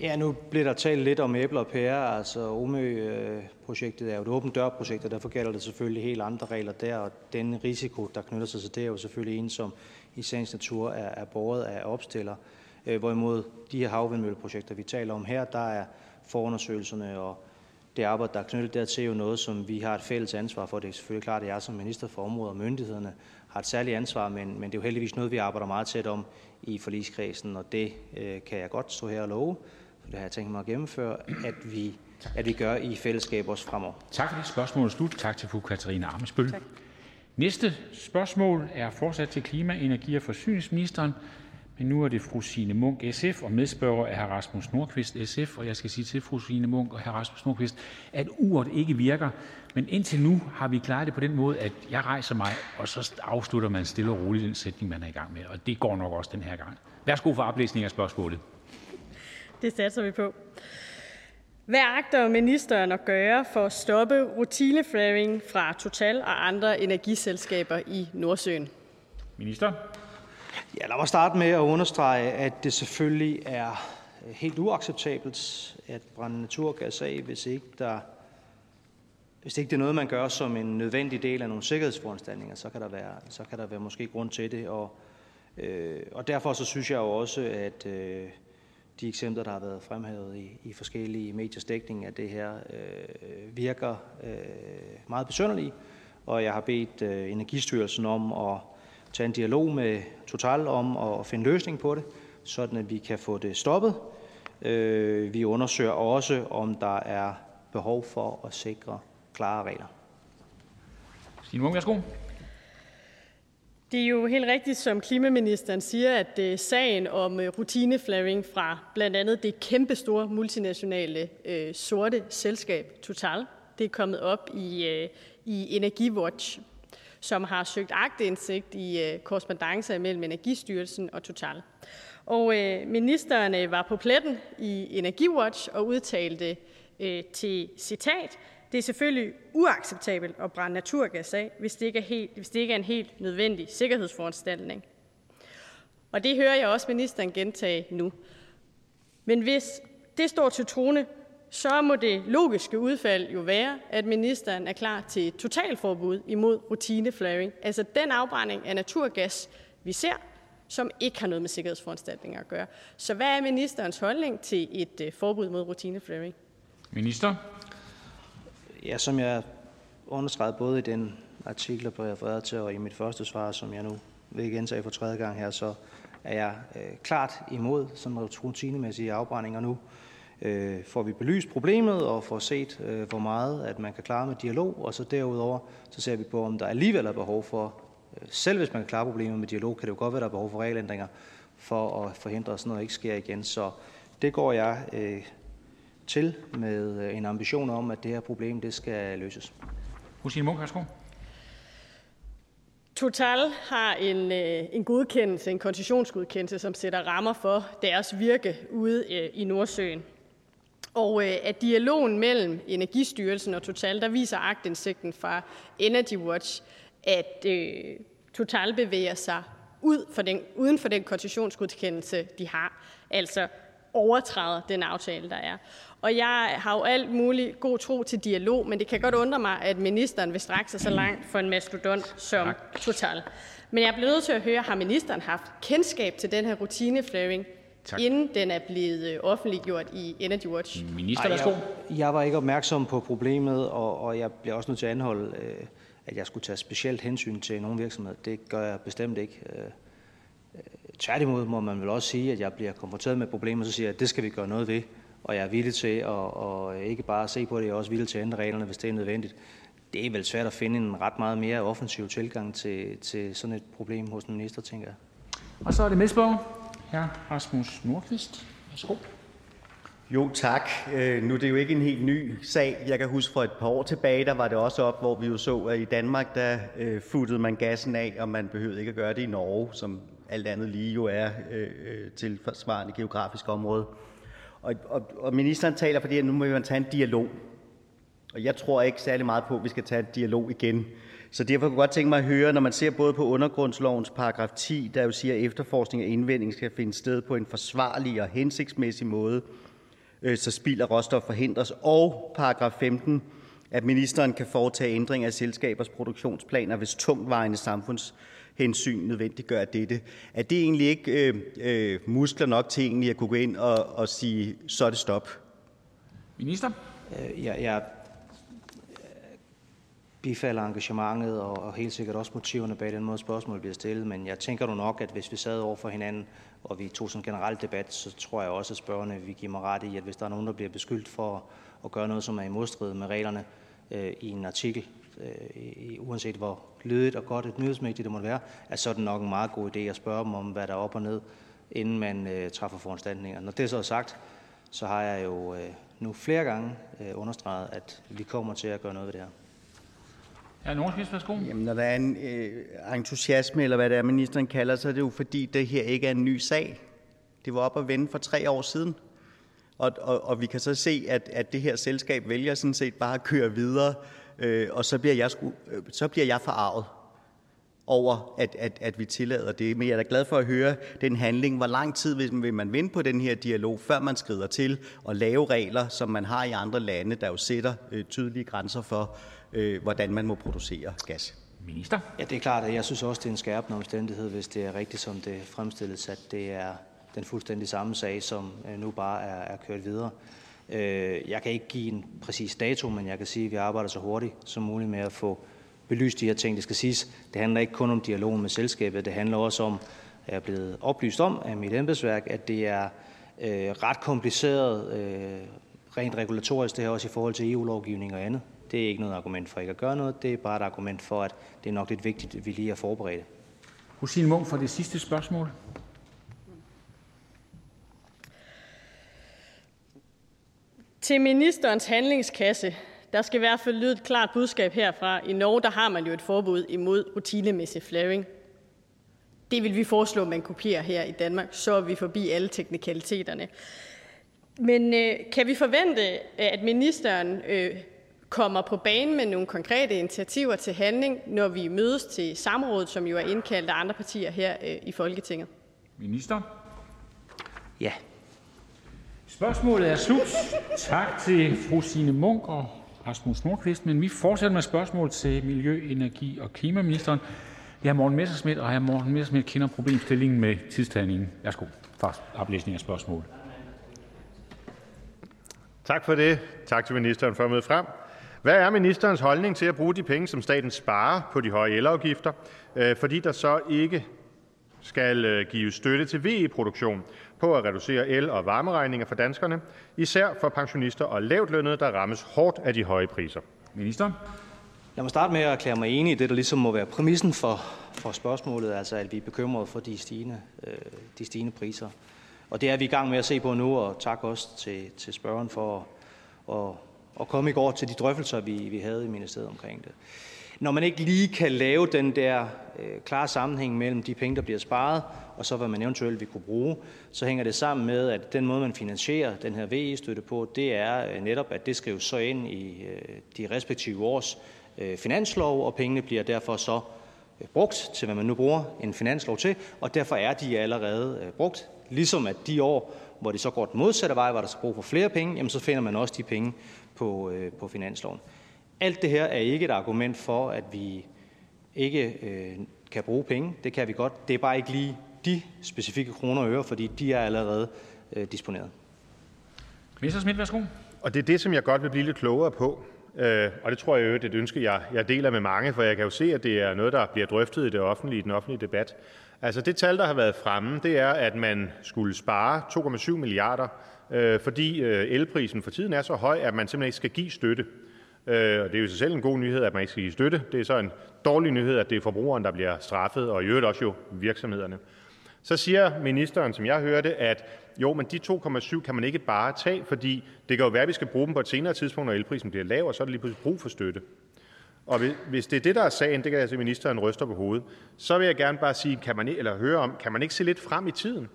Ja, nu bliver der talt lidt om æbler og pærer. Altså, OMØ-projektet er jo et åbent dørprojekt, og derfor gælder det selvfølgelig helt andre regler der, og den risiko, der knytter sig til det, er jo selvfølgelig en, som i sagens natur er, er båret af opstiller. Øh, hvorimod de her havvindmølleprojekter, vi taler om her, der er forundersøgelserne og det arbejde, der er knyttet dertil, jo noget, som vi har et fælles ansvar for. Det er selvfølgelig klart, at jeg som minister for området og myndighederne har et særligt ansvar, men, men det er jo heldigvis noget, vi arbejder meget tæt om i forligskredsen, og det øh, kan jeg godt stå her og love, for det har jeg tænkt mig at gennemføre, at vi, at vi gør i fællesskab også fremover. Tak for det. Spørgsmålet er slut. Tak til fru Katarina Amesbøl. Næste spørgsmål er fortsat til klima-, energi- og forsyningsministeren, men nu er det fru Signe Munk, SF, og medspørger er hr. Rasmus Nordqvist, SF. Og jeg skal sige til fru Signe Munk og hr. Rasmus Nordqvist, at uret ikke virker, men indtil nu har vi klaret det på den måde, at jeg rejser mig, og så afslutter man stille og roligt den sætning, man er i gang med. Og det går nok også den her gang. Værsgo for oplæsning af spørgsmålet. Det satser vi på. Hvad agter ministeren at gøre for at stoppe rutineflaring fra Total og andre energiselskaber i Nordsøen? Minister? Ja, lad mig starte med at understrege, at det selvfølgelig er øh, helt uacceptabelt at brænde naturgas af, hvis ikke der hvis ikke det er noget, man gør som en nødvendig del af nogle sikkerhedsforanstaltninger, så kan der være, så kan der være måske grund til det. Og, øh, og derfor så synes jeg jo også, at øh, de eksempler, der har været fremhævet i, i forskellige mediers dækning af det her, øh, virker øh, meget besønderlige. Og jeg har bedt øh, Energistyrelsen om at tage en dialog med Total om at finde løsning på det, sådan at vi kan få det stoppet. Øh, vi undersøger også, om der er behov for at sikre klare regler. Stine Munk, værsgo. Det er jo helt rigtigt, som klimaministeren siger, at øh, sagen om øh, rutineflaring fra blandt andet det kæmpe store multinationale øh, sorte selskab Total, det er kommet op i, øh, i Energiwatch, som har søgt agtindsigt i øh, korrespondencer mellem Energistyrelsen og Total. Og øh, ministeren øh, var på pletten i Energiwatch og udtalte øh, til citat, det er selvfølgelig uacceptabelt at brænde naturgas af, hvis det ikke er, helt, hvis det ikke er en helt nødvendig sikkerhedsforanstaltning. Og det hører jeg også ministeren gentage nu. Men hvis det står til trone, så må det logiske udfald jo være, at ministeren er klar til et totalforbud imod rutineflaring, altså den afbrænding af naturgas, vi ser, som ikke har noget med sikkerhedsforanstaltninger at gøre. Så hvad er ministerens holdning til et øh, forbud mod rutineflaring? Minister? Ja, som jeg understregede både i den artikel, der blev refereret til, og i mit første svar, som jeg nu vil gentage for tredje gang her, så er jeg øh, klart imod sådan rutinemæssige afbrændinger nu. Øh, får vi belyst problemet og får set, øh, hvor meget at man kan klare med dialog, og så derudover så ser vi på, om der alligevel er behov for, øh, selv hvis man kan klare problemet med dialog, kan det jo godt være, at der er behov for regelændringer for at forhindre, at sådan noget ikke sker igen. Så det går jeg øh, til med øh, en ambition om, at det her problem det skal løses. Husine Munk, værsgo. Total har en, øh, en godkendelse, en koncessionsgodkendelse, som sætter rammer for deres virke ude øh, i Nordsøen. Og øh, at dialogen mellem Energistyrelsen og Total, der viser agtindsigten fra Energy Watch, at øh, Total bevæger sig ud for den, uden for den koncessionsgodkendelse, de har. Altså overtræder den aftale, der er. Og jeg har jo alt muligt god tro til dialog, men det kan godt undre mig, at ministeren vil strække sig så langt for en mastodont som tak. Total. Men jeg bliver nødt til at høre, har ministeren haft kendskab til den her rutineflaring, Tak. inden den er blevet øh, offentliggjort i Energy Watch? Minister, værsgo. Jeg, jeg var ikke opmærksom på problemet, og, og jeg bliver også nødt til at anholde, øh, at jeg skulle tage specielt hensyn til nogle virksomheder. Det gør jeg bestemt ikke. Øh, tværtimod må man vel også sige, at jeg bliver konfronteret med problemer, så siger jeg, at det skal vi gøre noget ved og jeg er villig til at, at ikke bare se på det, jeg er også villig til at ændre reglerne, hvis det er nødvendigt. Det er vel svært at finde en ret meget mere offensiv tilgang til, til sådan et problem hos en minister, tænker jeg. Og så er det medspørger, hr. Rasmus Nordqvist. Værsgo. Jo, tak. Øh, nu er det jo ikke en helt ny sag. Jeg kan huske for et par år tilbage, der var det også op, hvor vi jo så, at i Danmark, der øh, futtede man gassen af, og man behøvede ikke at gøre det i Norge, som alt andet lige jo er øh, øh til forsvarende geografisk område. Og, og, og ministeren taler fordi, at nu må vi tage en dialog. Og jeg tror ikke særlig meget på, at vi skal tage en dialog igen. Så derfor kunne jeg godt tænke mig at høre, når man ser både på undergrundslovens paragraf 10, der jo siger, at efterforskning og indvending skal finde sted på en forsvarlig og hensigtsmæssig måde, øh, så spild af råstof forhindres, og paragraf 15, at ministeren kan foretage ændring af selskabers produktionsplaner, hvis tungtvejende samfunds hensyn nødvendiggør dette. Er det egentlig ikke øh, øh, muskler nok til egentlig at kunne gå ind og, og sige, så er det stop? Minister? Øh, jeg, jeg bifalder engagementet og, og helt sikkert også motiverne bag den måde, spørgsmålet bliver stillet. Men jeg tænker nu nok, at hvis vi sad over for hinanden, og vi tog sådan en generel debat, så tror jeg også, at spørgerne vil give mig ret i, at hvis der er nogen, der bliver beskyldt for at gøre noget, som er i modstrid med reglerne øh, i en artikel, øh, uanset hvor lydigt og godt et nyhedsmedie det må være, at så er det nok en meget god idé at spørge dem om, hvad der er op og ned, inden man øh, træffer foranstaltninger. Når det så er sagt, så har jeg jo øh, nu flere gange øh, understreget, at vi kommer til at gøre noget ved det her. Ja, Nordqvist, værsgo. Jamen, når der er en øh, entusiasme, eller hvad det er, ministeren kalder, så er det jo fordi, det her ikke er en ny sag. Det var op at vende for tre år siden. Og, og, og vi kan så se, at, at det her selskab vælger sådan set bare at køre videre, øh, og så bliver jeg, sku, øh, så bliver jeg forarvet over, at, at, at vi tillader det. Men jeg er da glad for at høre den handling. Hvor lang tid vil man vinde på den her dialog, før man skrider til og lave regler, som man har i andre lande, der jo sætter øh, tydelige grænser for, øh, hvordan man må producere gas? Minister? Ja, det er klart, at jeg synes også, det er en skærpende omstændighed, hvis det er rigtigt, som det fremstilles, at det er den fuldstændig samme sag, som øh, nu bare er, er kørt videre. Øh, jeg kan ikke give en præcis dato, men jeg kan sige, at vi arbejder så hurtigt som muligt med at få belyst de her ting. Det skal siges, det handler ikke kun om dialogen med selskabet, det handler også om, at jeg er blevet oplyst om af mit embedsværk, at det er øh, ret kompliceret øh, rent regulatorisk, det her også i forhold til EU-lovgivning og andet. Det er ikke noget argument for ikke at gøre noget, det er bare et argument for, at det er nok lidt vigtigt, at vi lige er forberedt. Husine Munk for det sidste spørgsmål. Til ministerens handlingskasse der skal i hvert fald lyde et klart budskab herfra. I Norge der har man jo et forbud imod rutinemæssig flaring. Det vil vi foreslå, at man kopierer her i Danmark, så er vi forbi alle teknikaliteterne. Men øh, kan vi forvente, at ministeren øh, kommer på banen med nogle konkrete initiativer til handling, når vi mødes til samrådet, som jo er indkaldt af andre partier her øh, i Folketinget? Minister? Ja. Spørgsmålet er slut. Tak til fru Signe Munk og Rasmus Nordqvist. Men vi fortsætter med spørgsmål til miljø-, energi- og klimaministeren. Jeg er Morten Messersmith, og jeg Morten Messersmith kender problemstillingen med tidstagningen. Værsgo for oplæsning af spørgsmål. Tak for det. Tak til ministeren for at møde frem. Hvad er ministerens holdning til at bruge de penge, som staten sparer på de høje elafgifter, øh, fordi der så ikke skal øh, give støtte til VE-produktion på at reducere el- og varmeregninger for danskerne, især for pensionister og lavtlønnede, der rammes hårdt af de høje priser? Minister. Lad mig starte med at erklære mig enig i det, der ligesom må være præmissen for, for spørgsmålet, altså at vi er bekymrede for de stigende, øh, de stigende priser. Og det er vi i gang med at se på nu, og tak også til, til spørgeren for at, at, at komme i går til de drøftelser, vi, vi havde i ministeriet omkring det. Når man ikke lige kan lave den der øh, klare sammenhæng mellem de penge, der bliver sparet, og så hvad man eventuelt vil kunne bruge, så hænger det sammen med, at den måde, man finansierer den her VE-støtte på, det er øh, netop, at det skrives så ind i øh, de respektive års øh, finanslov, og pengene bliver derfor så øh, brugt til, hvad man nu bruger en finanslov til, og derfor er de allerede øh, brugt. Ligesom at de år, hvor det så går den modsatte vej, hvor der skal brug for flere penge, jamen så finder man også de penge på, øh, på finansloven. Alt det her er ikke et argument for, at vi ikke øh, kan bruge penge. Det kan vi godt. Det er bare ikke lige de specifikke kroner og øre, fordi de er allerede øh, disponeret. Messerschmidt, værsgo. Og det er det, som jeg godt vil blive lidt klogere på. Øh, og det tror jeg jo, det er et ønske, jeg, jeg deler med mange, for jeg kan jo se, at det er noget, der bliver drøftet i det offentlige, i den offentlige debat. Altså det tal, der har været fremme, det er, at man skulle spare 2,7 milliarder, Øh, fordi øh, elprisen for tiden er så høj, at man simpelthen ikke skal give støtte. Øh, og det er jo i sig selv en god nyhed, at man ikke skal give støtte. Det er så en dårlig nyhed, at det er forbrugeren, der bliver straffet, og i øvrigt også jo virksomhederne. Så siger ministeren, som jeg hørte, at jo, men de 2,7 kan man ikke bare tage, fordi det kan jo være, at vi skal bruge dem på et senere tidspunkt, når elprisen bliver lav, og så er det lige pludselig brug for støtte. Og hvis det er det, der er sagen, det kan jeg se, at ministeren ryster på hovedet, så vil jeg gerne bare sige, kan man, eller høre om, kan man ikke se lidt frem i tiden?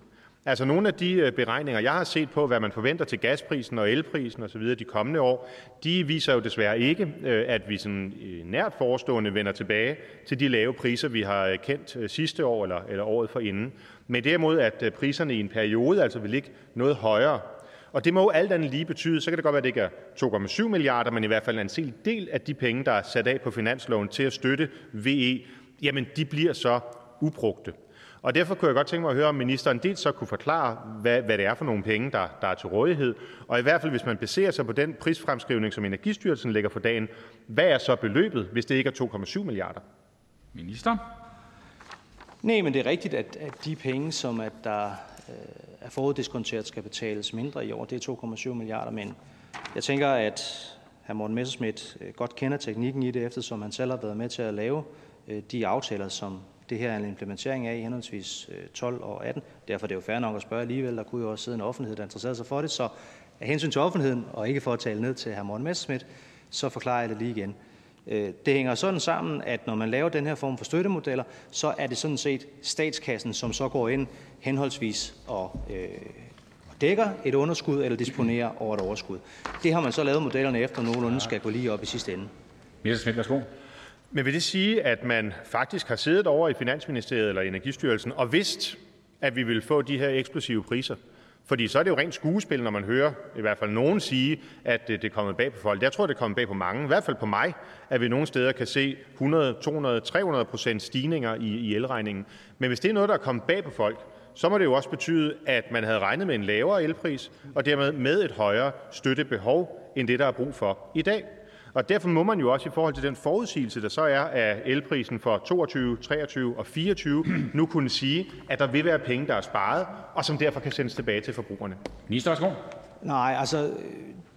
Altså nogle af de øh, beregninger, jeg har set på, hvad man forventer til gasprisen og elprisen osv. de kommende år, de viser jo desværre ikke, øh, at vi sådan øh, nært forestående vender tilbage til de lave priser, vi har kendt sidste år eller, eller året forinden. Men derimod, at priserne i en periode altså vil ligge noget højere. Og det må jo alt andet lige betyde, så kan det godt være, at det ikke er 2,7 milliarder, men i hvert fald en sel del af de penge, der er sat af på finansloven til at støtte VE, jamen de bliver så ubrugte. Og derfor kunne jeg godt tænke mig at høre, om ministeren dels så kunne forklare, hvad, hvad det er for nogle penge, der, der er til rådighed, og i hvert fald, hvis man baserer sig på den prisfremskrivning, som Energistyrelsen lægger for dagen, hvad er så beløbet, hvis det ikke er 2,7 milliarder? Minister? Nej, men det er rigtigt, at, at de penge, som at der øh, er foruddiskonteret, skal betales mindre i år. Det er 2,7 milliarder, men jeg tænker, at hr. Morten Messerschmidt øh, godt kender teknikken i det, eftersom han selv har været med til at lave øh, de aftaler, som det her er en implementering af i henholdsvis 12 øh, og 18. Derfor er det jo fair nok at spørge alligevel. Der kunne jo også sidde en offentlighed, der interesserer sig for det. Så af hensyn til offentligheden, og ikke for at tale ned til hr. Morten Messerschmidt, så forklarer jeg det lige igen. Øh, det hænger sådan sammen, at når man laver den her form for støttemodeller, så er det sådan set statskassen, som så går ind henholdsvis og øh, dækker et underskud eller disponerer over et overskud. Det har man så lavet modellerne efter, nogenlunde skal gå lige op i sidste ende. Messerschmidt, værsgo. Men vil det sige, at man faktisk har siddet over i Finansministeriet eller Energistyrelsen og vidst, at vi vil få de her eksplosive priser? Fordi så er det jo rent skuespil, når man hører i hvert fald nogen sige, at det er kommet bag på folk. Jeg tror, det er kommet bag på mange, i hvert fald på mig, at vi nogle steder kan se 100, 200, 300 procent stigninger i, i elregningen. Men hvis det er noget, der er kommet bag på folk, så må det jo også betyde, at man havde regnet med en lavere elpris, og dermed med et højere støttebehov, end det, der er brug for i dag. Og derfor må man jo også i forhold til den forudsigelse, der så er af elprisen for 22, 23 og 24, nu kunne sige, at der vil være penge, der er sparet, og som derfor kan sendes tilbage til forbrugerne. Minister, værsgo. Nej, altså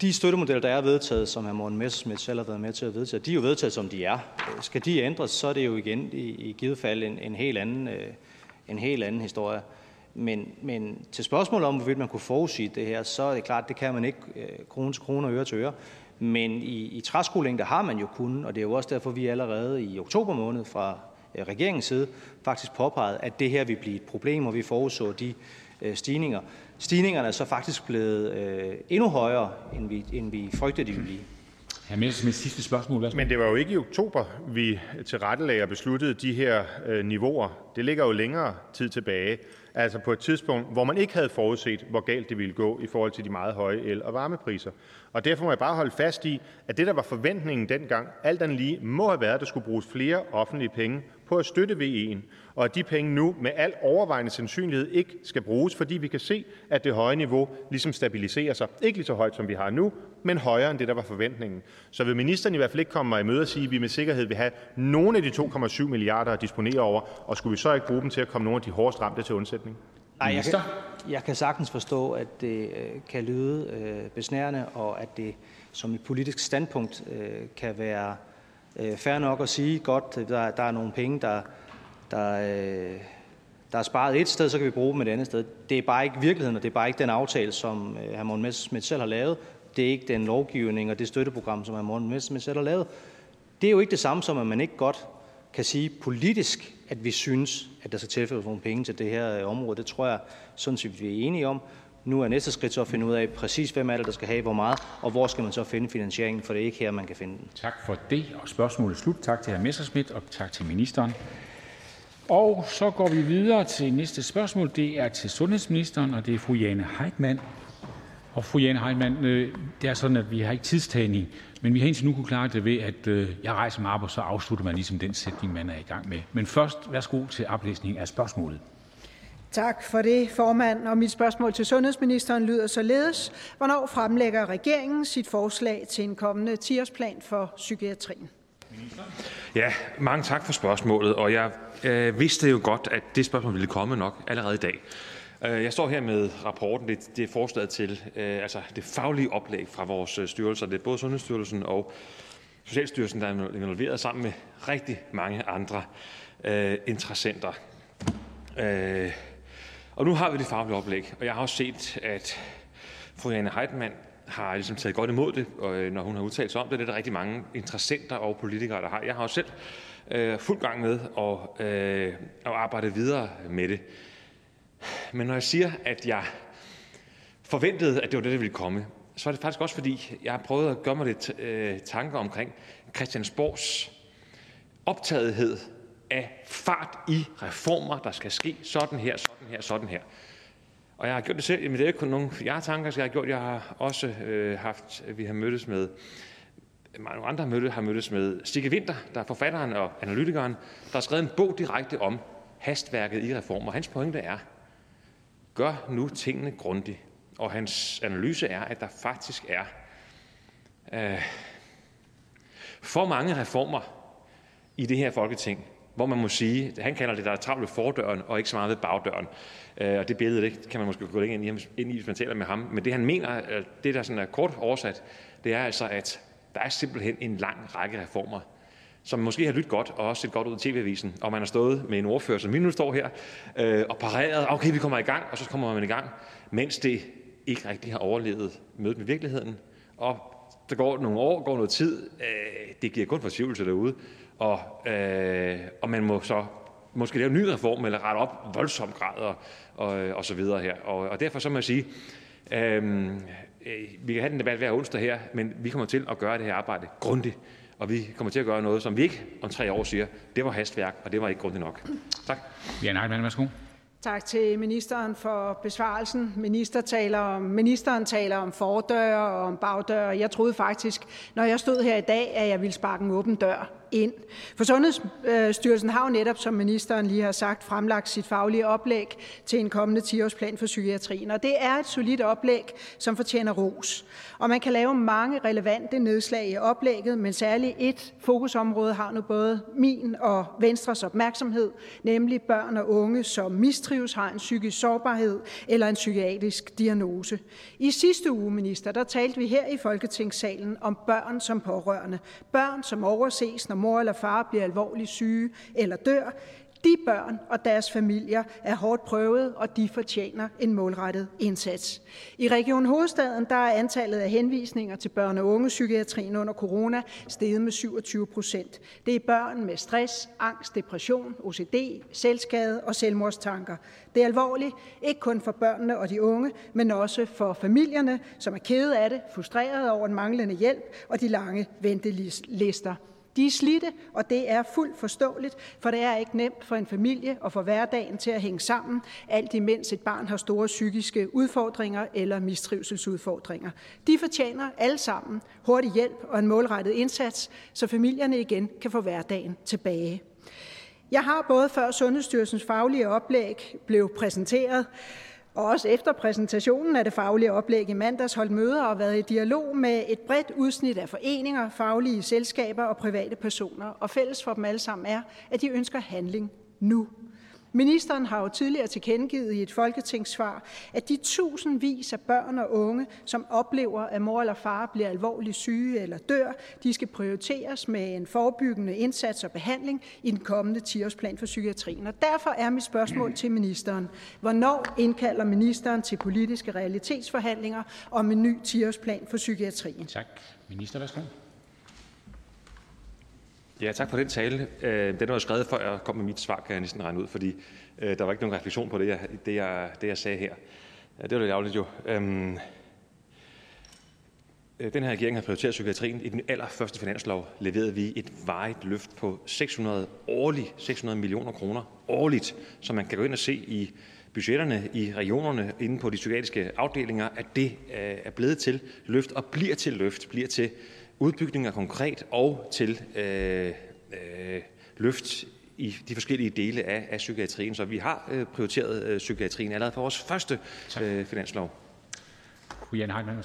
de støttemodeller, der er vedtaget, som hr. Morten Messerschmidt selv har været med til at vedtage, de er jo vedtaget, som de er. Skal de ændres, så er det jo igen i, i givet fald en, en, helt anden, øh, en helt anden historie. Men, men til spørgsmålet om, hvorvidt man kunne forudsige det her, så er det klart, det kan man ikke øh, krone til krone og øre til øre. Men i, i træskolængde har man jo kunnet, og det er jo også derfor, vi allerede i oktober måned fra øh, regeringens side faktisk påpeget, at det her vil blive et problem, og vi forudså de øh, stigninger. Stigningerne er så faktisk blevet øh, endnu højere, end vi, end vi frygtede, de ville blive. Hr. Messerschmidt, sidste spørgsmål. Værsgo. Men det var jo ikke i oktober, vi tilrettelagde og besluttede de her øh, niveauer. Det ligger jo længere tid tilbage. Altså på et tidspunkt, hvor man ikke havde forudset, hvor galt det ville gå i forhold til de meget høje el- og varmepriser. Og derfor må jeg bare holde fast i, at det, der var forventningen dengang, alt andet lige, må have været, at der skulle bruges flere offentlige penge på at støtte VE'en, og at de penge nu med al overvejende sandsynlighed ikke skal bruges, fordi vi kan se, at det høje niveau ligesom stabiliserer sig. Ikke lige så højt, som vi har nu, men højere end det, der var forventningen. Så vil ministeren i hvert fald ikke komme mig i møde og sige, at vi med sikkerhed vil have nogle af de 2,7 milliarder at disponere over, og skulle vi så ikke bruge dem til at komme nogle af de hårdest ramte til undsætning? Nej, jeg kan, jeg kan sagtens forstå, at det øh, kan lyde øh, besnærende, og at det som et politisk standpunkt øh, kan være øh, fair nok at sige, godt, der, der er nogle penge, der, der, øh, der er sparet et sted, så kan vi bruge dem et andet sted. Det er bare ikke virkeligheden, og det er bare ikke den aftale, som øh, hr. Morten Messerschmidt selv har lavet. Det er ikke den lovgivning og det støtteprogram, som hr. Morten Messerschmidt selv har lavet. Det er jo ikke det samme som, at man ikke godt kan sige politisk, at vi synes, at der skal tilføres nogle penge til det her øh, område. Det tror jeg sådan set, vi er enige om. Nu er næste skridt så at finde ud af præcis, hvem er det, der skal have hvor meget, og hvor skal man så finde finansieringen, for det er ikke her, man kan finde den. Tak for det, og spørgsmålet er slut. Tak til hr. Messerschmidt, og tak til ministeren. Og så går vi videre til næste spørgsmål. Det er til sundhedsministeren, og det er fru Jane Heitmann. Og fru Jane Heitmann, øh, det er sådan, at vi har ikke tidstagning, men vi har indtil nu kunne klare det ved, at øh, jeg rejser mig op, og så afslutter man ligesom den sætning, man er i gang med. Men først, værsgo til oplæsning af spørgsmålet. Tak for det, formand. Og mit spørgsmål til sundhedsministeren lyder således. Hvornår fremlægger regeringen sit forslag til en kommende 10-årsplan for psykiatrien? Ja, mange tak for spørgsmålet. Og jeg øh, vidste jo godt, at det spørgsmål ville komme nok allerede i dag. Øh, jeg står her med rapporten. Det, det er forslaget til øh, altså det faglige oplæg fra vores øh, styrelser. Det er både Sundhedsstyrelsen og Socialstyrelsen, der er involveret sammen med rigtig mange andre øh, interessenter. Øh, og nu har vi det faglige oplæg, og jeg har også set, at fru Jane Heitmann har ligesom taget godt imod det, og, øh, når hun har udtalt sig om det. Det er der rigtig mange interessenter og politikere, der har. Jeg har også selv øh, fuld gang med at, øh, at arbejde videre med det. Men når jeg siger, at jeg forventede, at det var det, der ville komme, så er det faktisk også, fordi jeg har prøvet at gøre mig lidt øh, tanker omkring Christiansborgs optagethed af fart i reformer, der skal ske sådan her, sådan her, sådan her. Og jeg har gjort det selv, men det er ikke kun nogle jeg-tanker, jeg har gjort. Jeg har også øh, haft, vi har mødtes med, mange andre mødte, har mødtes med Stikke Winter, der er forfatteren og analytikeren, der har skrevet en bog direkte om hastværket i reformer. Hans pointe er, gør nu tingene grundigt. Og hans analyse er, at der faktisk er øh, for mange reformer i det her folketing, hvor man må sige, han kalder det, der er travlt ved fordøren og ikke så meget ved bagdøren. Øh, og det billede det kan man måske gå ind i, ind i, hvis man taler med ham. Men det han mener, øh, det der sådan er kort oversat, det er altså, at der er simpelthen en lang række reformer, som måske har lyttet godt og også set godt ud i tv-avisen, og man har stået med en ordfører, som vi nu står her, øh, og pareret, ah, okay, vi kommer i gang, og så kommer man i gang, mens det ikke rigtig har overlevet mødet med virkeligheden. Og der går nogle år, går noget tid, øh, det giver kun fortvivlelse derude, og, øh, og man må så måske lave en ny reform, eller rette op voldsomt grad, og, og, og så videre her. Og, og derfor så må jeg sige, øh, vi kan have den debat hver onsdag her, men vi kommer til at gøre det her arbejde grundigt, og vi kommer til at gøre noget, som vi ikke om tre år siger, det var hastværk, og det var ikke grundigt nok. Tak. Jan Heitmann, værsgo. Tak til ministeren for besvarelsen. Minister taler om, ministeren taler om fordøre og om bagdøre. Jeg troede faktisk, når jeg stod her i dag, at jeg ville sparke en åben dør ind. For Sundhedsstyrelsen har jo netop, som ministeren lige har sagt, fremlagt sit faglige oplæg til en kommende 10-årsplan for psykiatrien. Og det er et solidt oplæg, som fortjener ros. Og man kan lave mange relevante nedslag i oplægget, men særligt et fokusområde har nu både min og Venstres opmærksomhed, nemlig børn og unge, som mistrives, har en psykisk sårbarhed eller en psykiatrisk diagnose. I sidste uge, minister, der talte vi her i Folketingssalen om børn som pårørende. Børn, som overses, når mor eller far bliver alvorligt syge eller dør. De børn og deres familier er hårdt prøvet, og de fortjener en målrettet indsats. I Region Hovedstaden der er antallet af henvisninger til børne- og ungepsykiatrien under corona steget med 27 procent. Det er børn med stress, angst, depression, OCD, selvskade og selvmordstanker. Det er alvorligt, ikke kun for børnene og de unge, men også for familierne, som er kede af det, frustrerede over den manglende hjælp og de lange ventelister. De er slidte, og det er fuldt forståeligt, for det er ikke nemt for en familie og få hverdagen til at hænge sammen, alt imens et barn har store psykiske udfordringer eller mistrivselsudfordringer. De fortjener alle sammen hurtig hjælp og en målrettet indsats, så familierne igen kan få hverdagen tilbage. Jeg har både før Sundhedsstyrelsens faglige oplæg blev præsenteret, og også efter præsentationen af det faglige oplæg i mandags holdt møder og været i dialog med et bredt udsnit af foreninger, faglige selskaber og private personer. Og fælles for dem alle sammen er, at de ønsker handling nu. Ministeren har jo tidligere tilkendegivet i et folketingssvar, at de tusindvis af børn og unge, som oplever, at mor eller far bliver alvorligt syge eller dør, de skal prioriteres med en forebyggende indsats og behandling i den kommende 10-årsplan for psykiatrien. Og derfor er mit spørgsmål til ministeren. Hvornår indkalder ministeren til politiske realitetsforhandlinger om en ny 10-årsplan for psykiatrien? Tak. Minister, værsgo. Ja, tak for den tale. Øh, den var jo skrevet, før jeg kom med mit svar, kan jeg næsten regne ud, fordi øh, der var ikke nogen refleksion på det, jeg, det, jeg, det, jeg sagde her. Det var lidt ærgerligt jo. Øhm, øh, den her regering har prioriteret psykiatrien. I den allerførste finanslov leverede vi et varigt løft på 600 årligt, 600 millioner kroner årligt, som man kan gå ind og se i budgetterne i regionerne inde på de psykiatriske afdelinger, at det er blevet til løft og bliver til løft, bliver til udbygninger konkret og til øh, øh, løft i de forskellige dele af, af psykiatrien. Så vi har øh, prioriteret øh, psykiatrien allerede for vores første øh, finanslov. Fru Jan Heitmann.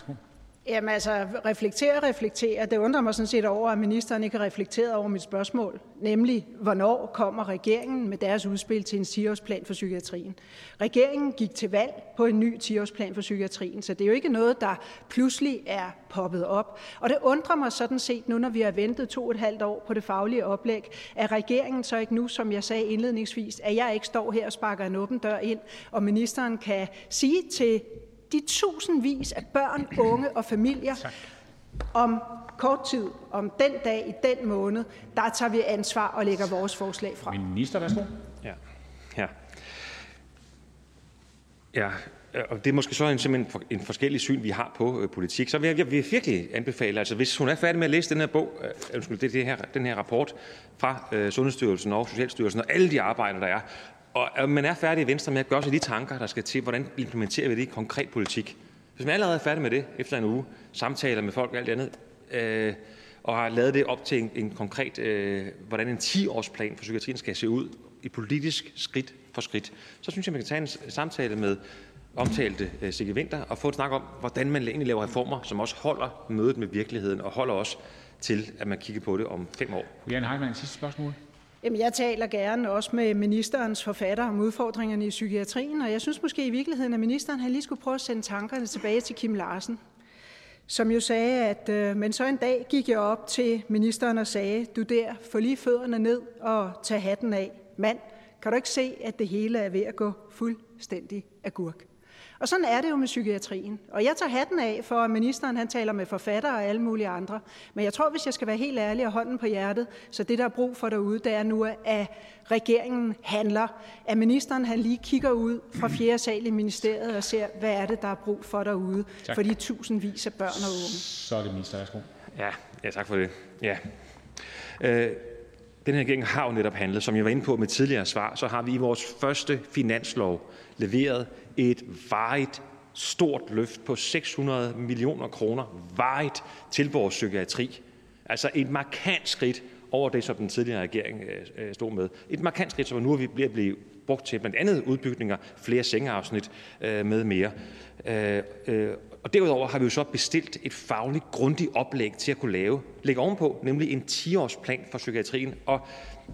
Jamen altså, reflektere, reflektere. Det undrer mig sådan set over, at ministeren ikke har reflekteret over mit spørgsmål, nemlig, hvornår kommer regeringen med deres udspil til en 10-årsplan for psykiatrien? Regeringen gik til valg på en ny 10-årsplan for psykiatrien, så det er jo ikke noget, der pludselig er poppet op. Og det undrer mig sådan set nu, når vi har ventet to og et halvt år på det faglige oplæg, at regeringen så ikke nu, som jeg sagde indledningsvis, at jeg ikke står her og sparker en åben dør ind, og ministeren kan sige til de tusindvis af børn, unge og familier om kort tid, om den dag, i den måned, der tager vi ansvar og lægger vores forslag frem. Minister, værsgo. Ja. ja. Ja, og det er måske så en, simpelthen en forskellig syn, vi har på øh, politik. Så vil jeg, jeg vil virkelig anbefale, altså hvis hun er færdig med at læse den her bog, øh, undskyld, det, det her, den her rapport fra øh, Sundhedsstyrelsen og Socialstyrelsen og alle de arbejder, der er, og man er færdig i Venstre med at gøre sig de tanker, der skal til, hvordan implementerer vi det i konkret politik. Hvis man allerede er færdig med det efter en uge, samtaler med folk og alt andet, øh, og har lavet det op til en, en konkret, øh, hvordan en 10-årsplan for psykiatrien skal se ud, i politisk skridt for skridt. Så synes jeg, man kan tage en samtale med omtalte øh, Sigge Vinter og få et snak om, hvordan man egentlig laver reformer, som også holder mødet med virkeligheden og holder os til, at man kigger på det om fem år. Jan Heitmann, sidste spørgsmål. Jamen, jeg taler gerne også med ministerens forfatter om udfordringerne i psykiatrien, og jeg synes måske i virkeligheden, at ministeren har lige skulle prøve at sende tankerne tilbage til Kim Larsen, som jo sagde, at øh, men så en dag gik jeg op til ministeren og sagde, du der, få lige fødderne ned og tag hatten af. Mand, kan du ikke se, at det hele er ved at gå fuldstændig agurk? Og sådan er det jo med psykiatrien. Og jeg tager hatten af for, at ministeren han taler med forfattere og alle mulige andre. Men jeg tror, hvis jeg skal være helt ærlig og hånden på hjertet, så det, der er brug for derude, det er nu, at regeringen handler. At ministeren han lige kigger ud fra fjerde sal i ministeriet og ser, hvad er det, der er brug for derude tak. for de tusindvis af børn og unge. Så er det minister. Værsgo. Ja, ja tak for det. Ja. Øh, den her regering har jo netop handlet. Som jeg var inde på med tidligere svar, så har vi i vores første finanslov leveret et varigt stort løft på 600 millioner kroner varigt til vores psykiatri. Altså et markant skridt over det, som den tidligere regering øh, øh stod med. Et markant skridt, som nu er bliver blive brugt til blandt andet udbygninger, flere sengeafsnit øh, med mere. Og derudover har vi jo så bestilt et fagligt grundigt oplæg til at kunne lave, lægge ovenpå, nemlig en 10-årsplan for psykiatrien. Og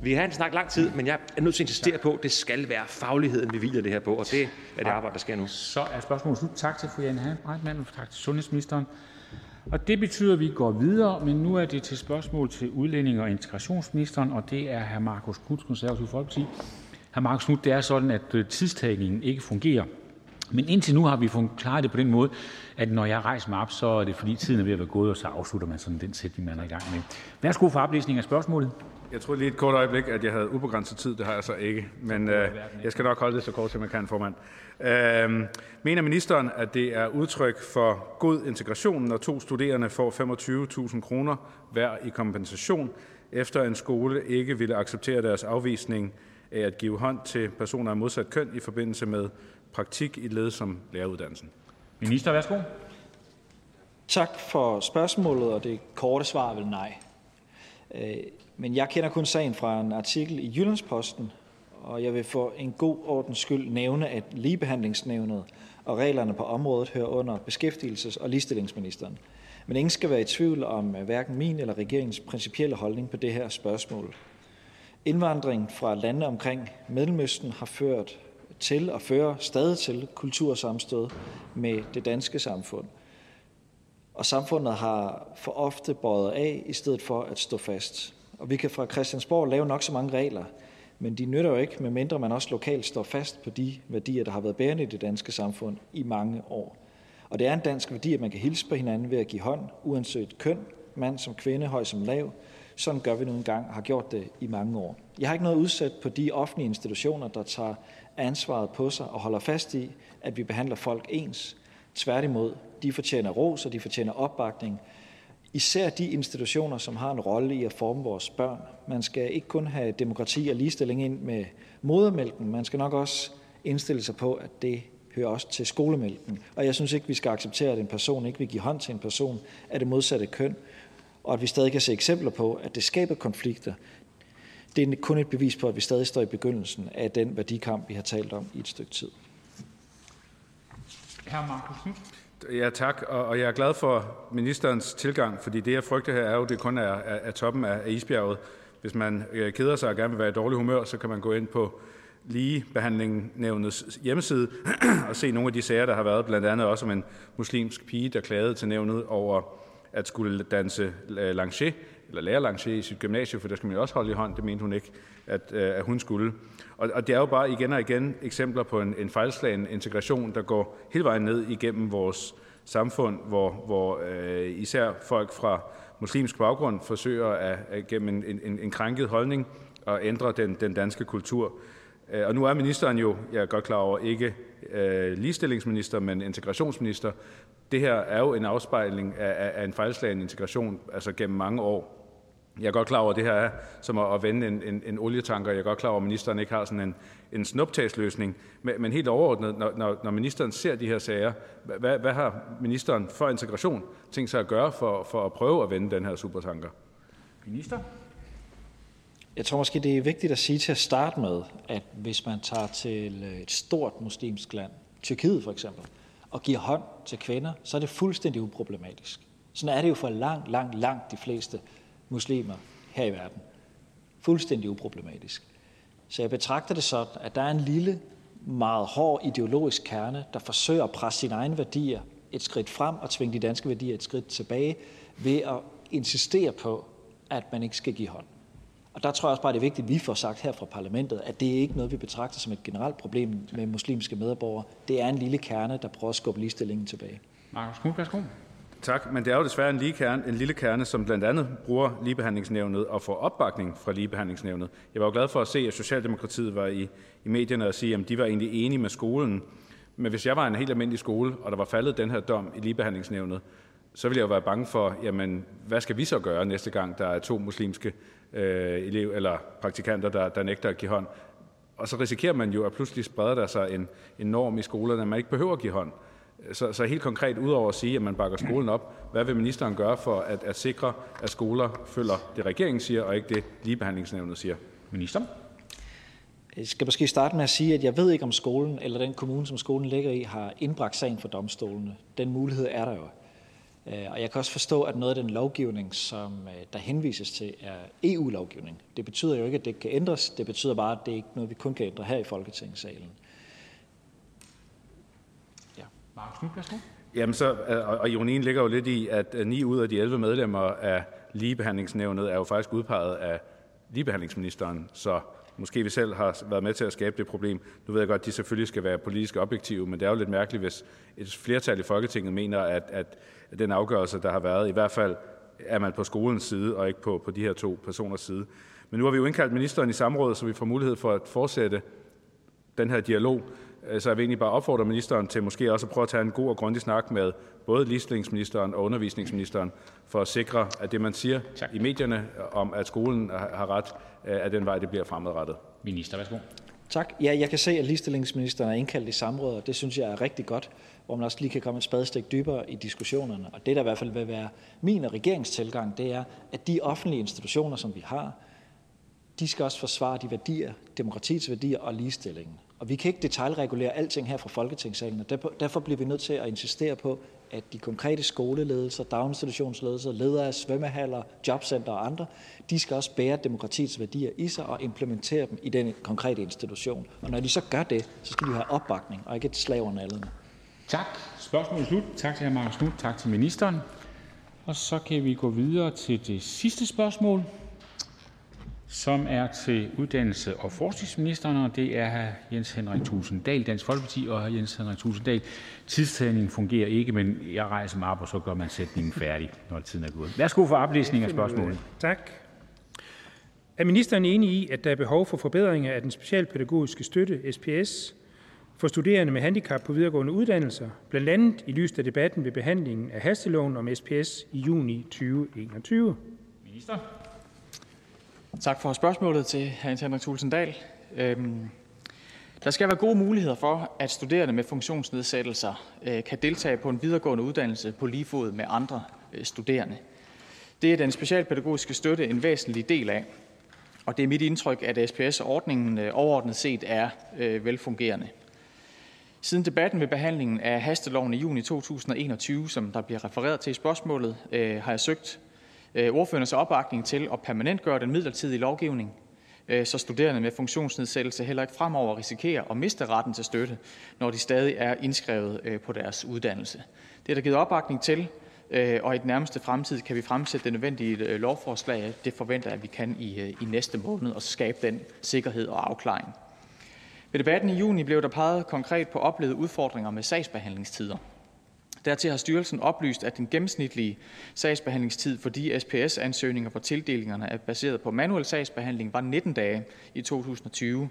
vi har snakket lang tid, men jeg er nødt til at insistere på, at det skal være fagligheden, vi hviler det her på, og det er det arbejde, der sker nu. Så er spørgsmålet slut. Tak til fru Jane Heitmann, og tak til sundhedsministeren. Og det betyder, at vi går videre, men nu er det til spørgsmål til udlænding og integrationsministeren, og det er hr. Markus Knudt, konservativ folkeparti. Hr. Markus Knudt, det er sådan, at øh, tidstagningen ikke fungerer. Men indtil nu har vi klaret det på den måde, at når jeg rejser mig op, så er det fordi tiden er ved at være gået, og så afslutter man sådan den sætning, man er i gang med. Værsgo for oplæsning af spørgsmålet. Jeg tror lige et kort øjeblik, at jeg havde ubegrænset tid. Det har jeg så ikke. Men øh, jeg skal nok holde det så kort, som jeg kan, formand. Øh, mener ministeren, at det er udtryk for god integration, når to studerende får 25.000 kroner hver i kompensation, efter en skole ikke ville acceptere deres afvisning af at give hånd til personer af modsat køn i forbindelse med praktik i led som læreruddannelsen? Minister, værsgo. Tak for spørgsmålet, og det korte svar er vel nej. Øh, men jeg kender kun sagen fra en artikel i Jyllandsposten, og jeg vil for en god ordens skyld nævne, at ligebehandlingsnævnet og reglerne på området hører under beskæftigelses- og ligestillingsministeren. Men ingen skal være i tvivl om hverken min eller regeringens principielle holdning på det her spørgsmål. Indvandring fra lande omkring Mellemøsten har ført til og fører stadig til kultursamstød med det danske samfund. Og samfundet har for ofte bøjet af i stedet for at stå fast. Og vi kan fra Christiansborg lave nok så mange regler, men de nytter jo ikke, medmindre man også lokalt står fast på de værdier, der har været bærende i det danske samfund i mange år. Og det er en dansk værdi, at man kan hilse på hinanden ved at give hånd, uanset køn, mand som kvinde, høj som lav. Sådan gør vi nu engang har gjort det i mange år. Jeg har ikke noget udsat på de offentlige institutioner, der tager ansvaret på sig og holder fast i, at vi behandler folk ens. Tværtimod, de fortjener ros, og de fortjener opbakning. Især de institutioner, som har en rolle i at forme vores børn. Man skal ikke kun have demokrati og ligestilling ind med modermælken, man skal nok også indstille sig på, at det hører også til skolemælken. Og jeg synes ikke, vi skal acceptere, at en person ikke vil give hånd til en person af det modsatte køn, og at vi stadig kan se eksempler på, at det skaber konflikter. Det er kun et bevis på, at vi stadig står i begyndelsen af den værdikamp, vi har talt om i et stykke tid. Hr. Markus Ja, tak. Og jeg er glad for ministerens tilgang, fordi det, jeg frygter her, er jo, at det kun er, er, er toppen af, af isbjerget. Hvis man øh, keder sig og gerne vil være i dårlig humør, så kan man gå ind på ligebehandlingnævnets hjemmeside og se nogle af de sager, der har været, blandt andet også om en muslimsk pige, der klagede til nævnet over at skulle danse langer eller lærerlanger i sit gymnasie, for der skal man jo også holde i hånd. Det mente hun ikke, at, øh, at hun skulle. Og, og det er jo bare igen og igen eksempler på en, en fejlslagen integration, der går hele vejen ned igennem vores samfund, hvor, hvor øh, især folk fra muslimsk baggrund forsøger at, at gennem en, en, en krænket holdning at ændre den, den danske kultur. Øh, og nu er ministeren jo, jeg er godt klar over, ikke øh, ligestillingsminister, men integrationsminister. Det her er jo en afspejling af, af en fejlslagen integration, altså gennem mange år. Jeg er godt klar over, at det her er som at vende en, en, en olietanker. Jeg er godt klar over, at ministeren ikke har sådan en, en snuptagsløsning. Men, men helt overordnet, når, når, når ministeren ser de her sager, hvad, hvad har ministeren for integration tænkt sig at gøre for, for at prøve at vende den her supertanker? Minister? Jeg tror måske, det er vigtigt at sige til at starte med, at hvis man tager til et stort muslimsk land, Tyrkiet for eksempel, og giver hånd til kvinder, så er det fuldstændig uproblematisk. Sådan er det jo for langt, langt, langt de fleste muslimer her i verden. Fuldstændig uproblematisk. Så jeg betragter det sådan, at der er en lille, meget hård ideologisk kerne, der forsøger at presse sine egne værdier et skridt frem og tvinge de danske værdier et skridt tilbage ved at insistere på, at man ikke skal give hånd. Og der tror jeg også bare, det er vigtigt, at vi får sagt her fra parlamentet, at det er ikke noget, vi betragter som et generelt problem med muslimske medborgere. Det er en lille kerne, der prøver at skubbe ligestillingen tilbage. Markus Knudt, værsgo. Tak, men det er jo desværre en, lige kerne, en lille kerne, som blandt andet bruger ligebehandlingsnævnet og får opbakning fra ligebehandlingsnævnet. Jeg var jo glad for at se, at Socialdemokratiet var i, i medierne og sige, at de var egentlig enige med skolen. Men hvis jeg var en helt almindelig skole, og der var faldet den her dom i ligebehandlingsnævnet, så ville jeg jo være bange for, jamen, hvad skal vi så gøre næste gang, der er to muslimske øh, elev eller praktikanter, der, der nægter at give hånd. Og så risikerer man jo, at pludselig spreder der sig en, en norm i skolerne, at man ikke behøver at give hånd. Så, så helt konkret, udover at sige, at man bakker skolen op, hvad vil ministeren gøre for at, at sikre, at skoler følger det, regeringen siger, og ikke det, ligebehandlingsnævnet siger? Minister? Jeg skal måske starte med at sige, at jeg ved ikke, om skolen eller den kommune, som skolen ligger i, har indbragt sagen for domstolene. Den mulighed er der jo. Øh, og jeg kan også forstå, at noget af den lovgivning, som øh, der henvises til, er EU-lovgivning. Det betyder jo ikke, at det kan ændres. Det betyder bare, at det ikke er noget, vi kun kan ændre her i Folketingssalen. Ja. Markus Knudt, Jamen så, øh, og ironien ligger jo lidt i, at øh, 9 ud af de 11 medlemmer af ligebehandlingsnævnet er jo faktisk udpeget af ligebehandlingsministeren, så måske vi selv har været med til at skabe det problem. Nu ved jeg godt, at de selvfølgelig skal være politisk objektive, men det er jo lidt mærkeligt, hvis et flertal i Folketinget mener, at, at den afgørelse, der har været, i hvert fald er man på skolens side og ikke på, på de her to personers side. Men nu har vi jo indkaldt ministeren i samrådet, så vi får mulighed for at fortsætte den her dialog. Så jeg vil egentlig bare opfordre ministeren til måske også at prøve at tage en god og grundig snak med både ligestillingsministeren og undervisningsministeren, for at sikre, at det, man siger tak. i medierne om, at skolen har ret, er den vej, det bliver fremadrettet. Minister, værsgo. Tak. Ja, jeg kan se, at ligestillingsministeren er indkaldt i samrådet, og det synes jeg er rigtig godt, hvor man også lige kan komme et spadestik dybere i diskussionerne. Og det, der i hvert fald vil være min og regeringstilgang, det er, at de offentlige institutioner, som vi har, de skal også forsvare de værdier, demokratiets værdier og ligestillingen. Og vi kan ikke detaljregulere alting her fra Folketingssalen, og derfor, bliver vi nødt til at insistere på, at de konkrete skoleledelser, daginstitutionsledelser, ledere af svømmehaller, jobcenter og andre, de skal også bære demokratiets værdier i sig og implementere dem i den konkrete institution. Og når de så gør det, så skal de have opbakning og ikke et slag under nallerne. Tak. Spørgsmålet er slut. Tak til hr. Marcus Knudt. Tak til ministeren. Og så kan vi gå videre til det sidste spørgsmål som er til uddannelse- og forskningsministeren, og det er hr. Jens Henrik Thulesen Dahl, Dansk Folkeparti, og hr. Jens Henrik Thulesen Dahl. Tidstagningen fungerer ikke, men jeg rejser mig op, og så gør man sætningen færdig, når tiden er gået. Værsgo for oplæsning af spørgsmålet. Tak. Er ministeren enig i, at der er behov for forbedringer af den specialpædagogiske støtte, SPS, for studerende med handicap på videregående uddannelser, blandt andet i lyset af debatten ved behandlingen af hasteloven om SPS i juni 2021? Minister. Tak for spørgsmålet til hr. Jens Henrik Thulesen Dahl. Øhm, der skal være gode muligheder for, at studerende med funktionsnedsættelser øh, kan deltage på en videregående uddannelse på lige fod med andre øh, studerende. Det er den specialpædagogiske støtte en væsentlig del af, og det er mit indtryk, at SPS-ordningen øh, overordnet set er øh, velfungerende. Siden debatten ved behandlingen af hasteloven i juni 2021, som der bliver refereret til i spørgsmålet, øh, har jeg søgt Øh, ordførernes opbakning til at permanentgøre den midlertidige lovgivning, øh, så studerende med funktionsnedsættelse heller ikke fremover risikerer at miste retten til støtte, når de stadig er indskrevet øh, på deres uddannelse. Det er der givet opbakning til, og i den nærmeste fremtid kan vi fremsætte det nødvendige lovforslag. Det forventer jeg, at vi kan i, i næste måned, og skabe den sikkerhed og afklaring. Ved debatten i juni blev der peget konkret på oplevede udfordringer med sagsbehandlingstider. Dertil har styrelsen oplyst, at den gennemsnitlige sagsbehandlingstid for de SPS-ansøgninger, hvor tildelingerne er baseret på manuel sagsbehandling, var 19 dage i 2020.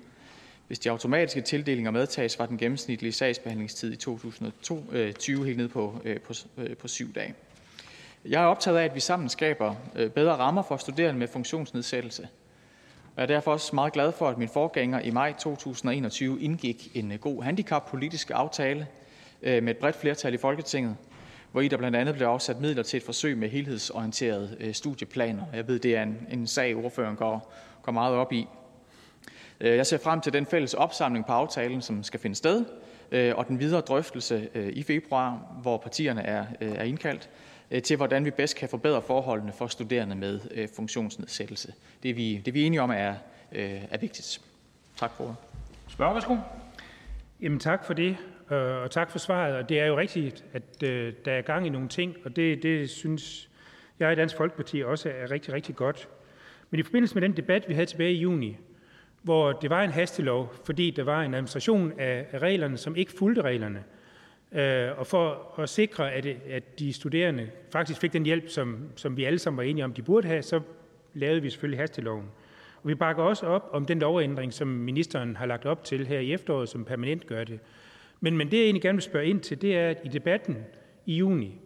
Hvis de automatiske tildelinger medtages, var den gennemsnitlige sagsbehandlingstid i 2020 øh, helt ned på, øh, på, øh, på syv dage. Jeg er optaget af, at vi sammen skaber bedre rammer for studerende med funktionsnedsættelse. Jeg er derfor også meget glad for, at min forgænger i maj 2021 indgik en god handicappolitisk aftale med et bredt flertal i Folketinget, hvor i der blandt andet blev afsat midler til et forsøg med helhedsorienterede øh, studieplaner. Jeg ved, det er en, en sag, ordføreren går, går meget op i. Øh, jeg ser frem til den fælles opsamling på aftalen, som skal finde sted, øh, og den videre drøftelse øh, i februar, hvor partierne er, er indkaldt til, hvordan vi bedst kan forbedre forholdene for studerende med funktionsnedsættelse. Det er vi, det er vi enige om er, er vigtigt. Tak for Spørg, værsgo. Jamen tak for det, Øh, og tak for svaret. Og det er jo rigtigt, at øh, der er gang i nogle ting, og det, det synes jeg i Dansk Folkeparti også er rigtig, rigtig godt. Men i forbindelse med den debat, vi havde tilbage i juni, hvor det var en hastelov, fordi der var en administration af reglerne, som ikke fulgte reglerne, øh, og for at sikre, at, at de studerende faktisk fik den hjælp, som, som vi alle sammen var enige om, de burde have, så lavede vi selvfølgelig hasteloven. Og vi bakker også op om den lovændring, som ministeren har lagt op til her i efteråret, som permanent gør det. Men, men det, jeg egentlig gerne vil spørge ind til, det er, at i debatten i juni,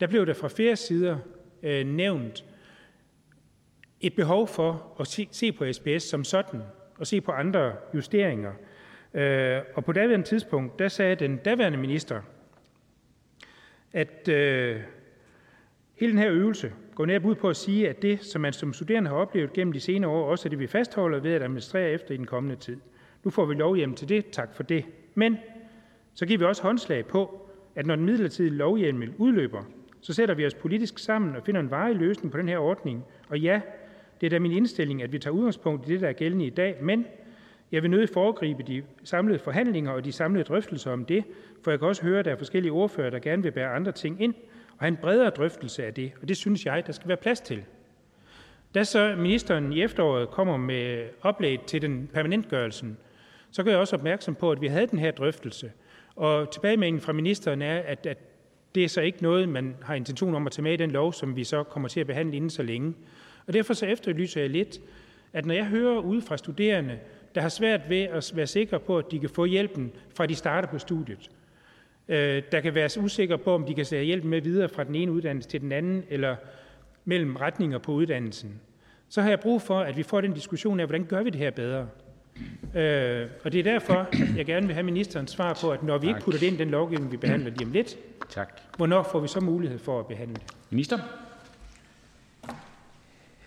der blev der fra flere sider øh, nævnt et behov for at se, se på SBS som sådan, og se på andre justeringer. Øh, og på daværende tidspunkt, der sagde den daværende minister, at øh, hele den her øvelse går netop ud på at sige, at det, som man som studerende har oplevet gennem de senere år, også er det, vi fastholder ved at administrere efter i den kommende tid. Nu får vi lovhjem til det, tak for det. Men så giver vi også håndslag på, at når den midlertidige lovhjemmel udløber, så sætter vi os politisk sammen og finder en varig løsning på den her ordning. Og ja, det er da min indstilling, at vi tager udgangspunkt i det, der er gældende i dag, men jeg vil nødig foregribe de samlede forhandlinger og de samlede drøftelser om det, for jeg kan også høre, at der er forskellige ordfører, der gerne vil bære andre ting ind og have en bredere drøftelse af det, og det synes jeg, der skal være plads til. Da så ministeren i efteråret kommer med oplæg til den permanentgørelsen, så gør jeg også opmærksom på, at vi havde den her drøftelse, og tilbagemeldingen fra ministeren er, at, at det er så ikke noget, man har intention om at tage med i den lov, som vi så kommer til at behandle inden så længe. Og derfor så efterlyser jeg lidt, at når jeg hører ude fra studerende, der har svært ved at være sikre på, at de kan få hjælpen fra de starter på studiet, øh, der kan være usikre på, om de kan sætte hjælp med videre fra den ene uddannelse til den anden, eller mellem retninger på uddannelsen, så har jeg brug for, at vi får den diskussion af, hvordan gør vi det her bedre. Øh, og det er derfor, jeg gerne vil have ministerens svar på, at når vi tak. ikke putter det ind i den lovgivning, vi behandler lige om lidt, tak. hvornår får vi så mulighed for at behandle det? Minister?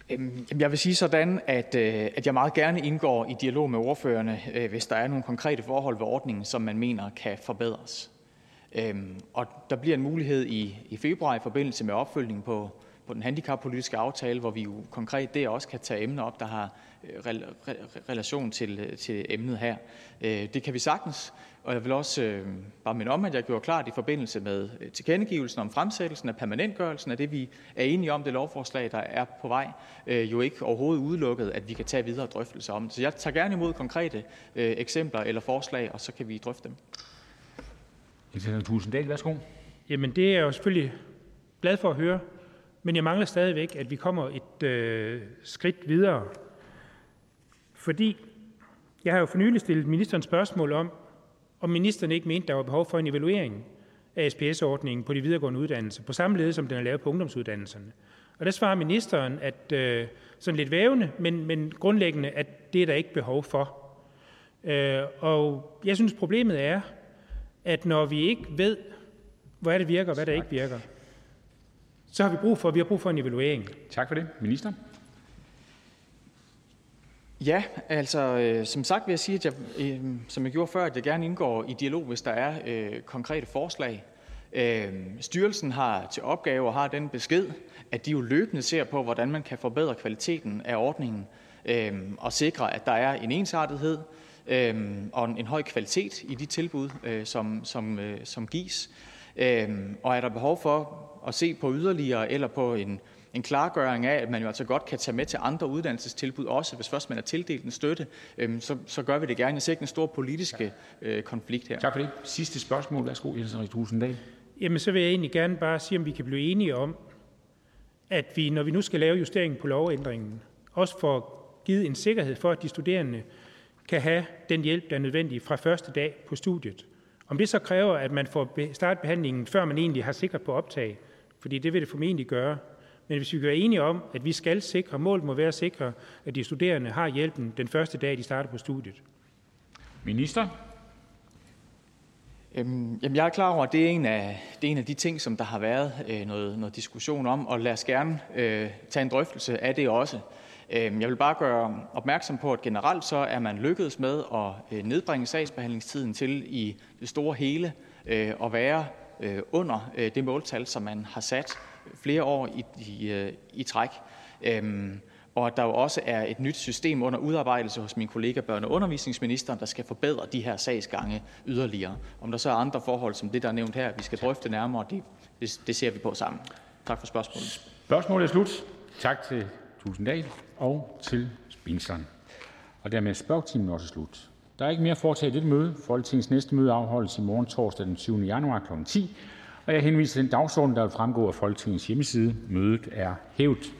Øhm, jeg vil sige sådan, at, øh, at jeg meget gerne indgår i dialog med ordførerne, øh, hvis der er nogle konkrete forhold ved ordningen, som man mener kan forbedres. Øhm, og der bliver en mulighed i, i februar i forbindelse med opfølgningen på, på den handicappolitiske aftale, hvor vi jo konkret der også kan tage emner op, der har relation til, til emnet her. Det kan vi sagtens, og jeg vil også øh, bare minde om, at jeg gjorde klart i forbindelse med øh, tilkendegivelsen om fremsættelsen af permanentgørelsen af det, vi er enige om, det lovforslag, der er på vej, øh, jo ikke overhovedet udelukket, at vi kan tage videre drøftelser om det. Så jeg tager gerne imod konkrete øh, eksempler eller forslag, og så kan vi drøfte dem. Jens Tusinddal, værsgo. Jamen det er jeg jo selvfølgelig glad for at høre, men jeg mangler stadigvæk, at vi kommer et øh, skridt videre. Fordi jeg har jo for nylig stillet ministeren spørgsmål om, om ministeren ikke mente, der var behov for en evaluering af SPS-ordningen på de videregående uddannelser, på samme led som den er lavet på ungdomsuddannelserne. Og der svarer ministeren, at øh, sådan lidt vævende, men, men grundlæggende, at det er der ikke behov for. Øh, og jeg synes, problemet er, at når vi ikke ved, hvad det virker og hvad der ikke virker, så har vi brug for, vi har brug for en evaluering. Tak for det. Minister? Ja, altså øh, som sagt vil jeg sige, at jeg, øh, som jeg gjorde før, at jeg gerne indgår i dialog, hvis der er øh, konkrete forslag. Øh, styrelsen har til opgave og har den besked, at de jo løbende ser på, hvordan man kan forbedre kvaliteten af ordningen øh, og sikre, at der er en ensartethed øh, og en, en høj kvalitet i de tilbud, øh, som, som, øh, som gives. Øh, og er der behov for at se på yderligere eller på en en klargøring af, at man jo altså godt kan tage med til andre uddannelsestilbud også, hvis først man er tildelt en støtte, øhm, så, så gør vi det gerne. Jeg ser ikke en stor politiske øh, konflikt her. Tak for det. Sidste spørgsmål. Værsgo, Jens Rik Tusinddal. Jamen, så vil jeg egentlig gerne bare sige, om vi kan blive enige om, at vi, når vi nu skal lave justeringen på lovændringen, også får givet en sikkerhed for, at de studerende kan have den hjælp, der er nødvendig fra første dag på studiet. Om det så kræver, at man får startbehandlingen, før man egentlig har sikkert på optag, fordi det vil det formentlig gøre, men hvis vi kan være enige om, at vi skal sikre, målet må være at sikre, at de studerende har hjælpen den første dag, de starter på studiet. Minister? Øhm, jamen, jeg er klar over, at det er en af, det er en af de ting, som der har været øh, noget, noget diskussion om, og lad os gerne øh, tage en drøftelse af det også. Øhm, jeg vil bare gøre opmærksom på, at generelt så er man lykkedes med at øh, nedbringe sagsbehandlingstiden til i det store hele øh, at være under det måltal, som man har sat flere år i, i, øh, i træk. Øhm, og at der jo også er et nyt system under udarbejdelse hos min kollega børne- og undervisningsministeren, der skal forbedre de her sagsgange yderligere. Om der så er andre forhold som det, der er nævnt her, vi skal drøfte nærmere, det, det, ser vi på sammen. Tak for spørgsmålet. Spørgsmålet er slut. Tak til Tulsendal og til ministeren. Og dermed er spørgetimen også slut. Der er ikke mere at foretage i dette møde. Folketingets næste møde afholdes i morgen torsdag den 7. januar kl. 10. Og jeg henviser til den dagsorden, der vil fremgå af Folketingets hjemmeside. Mødet er hævet.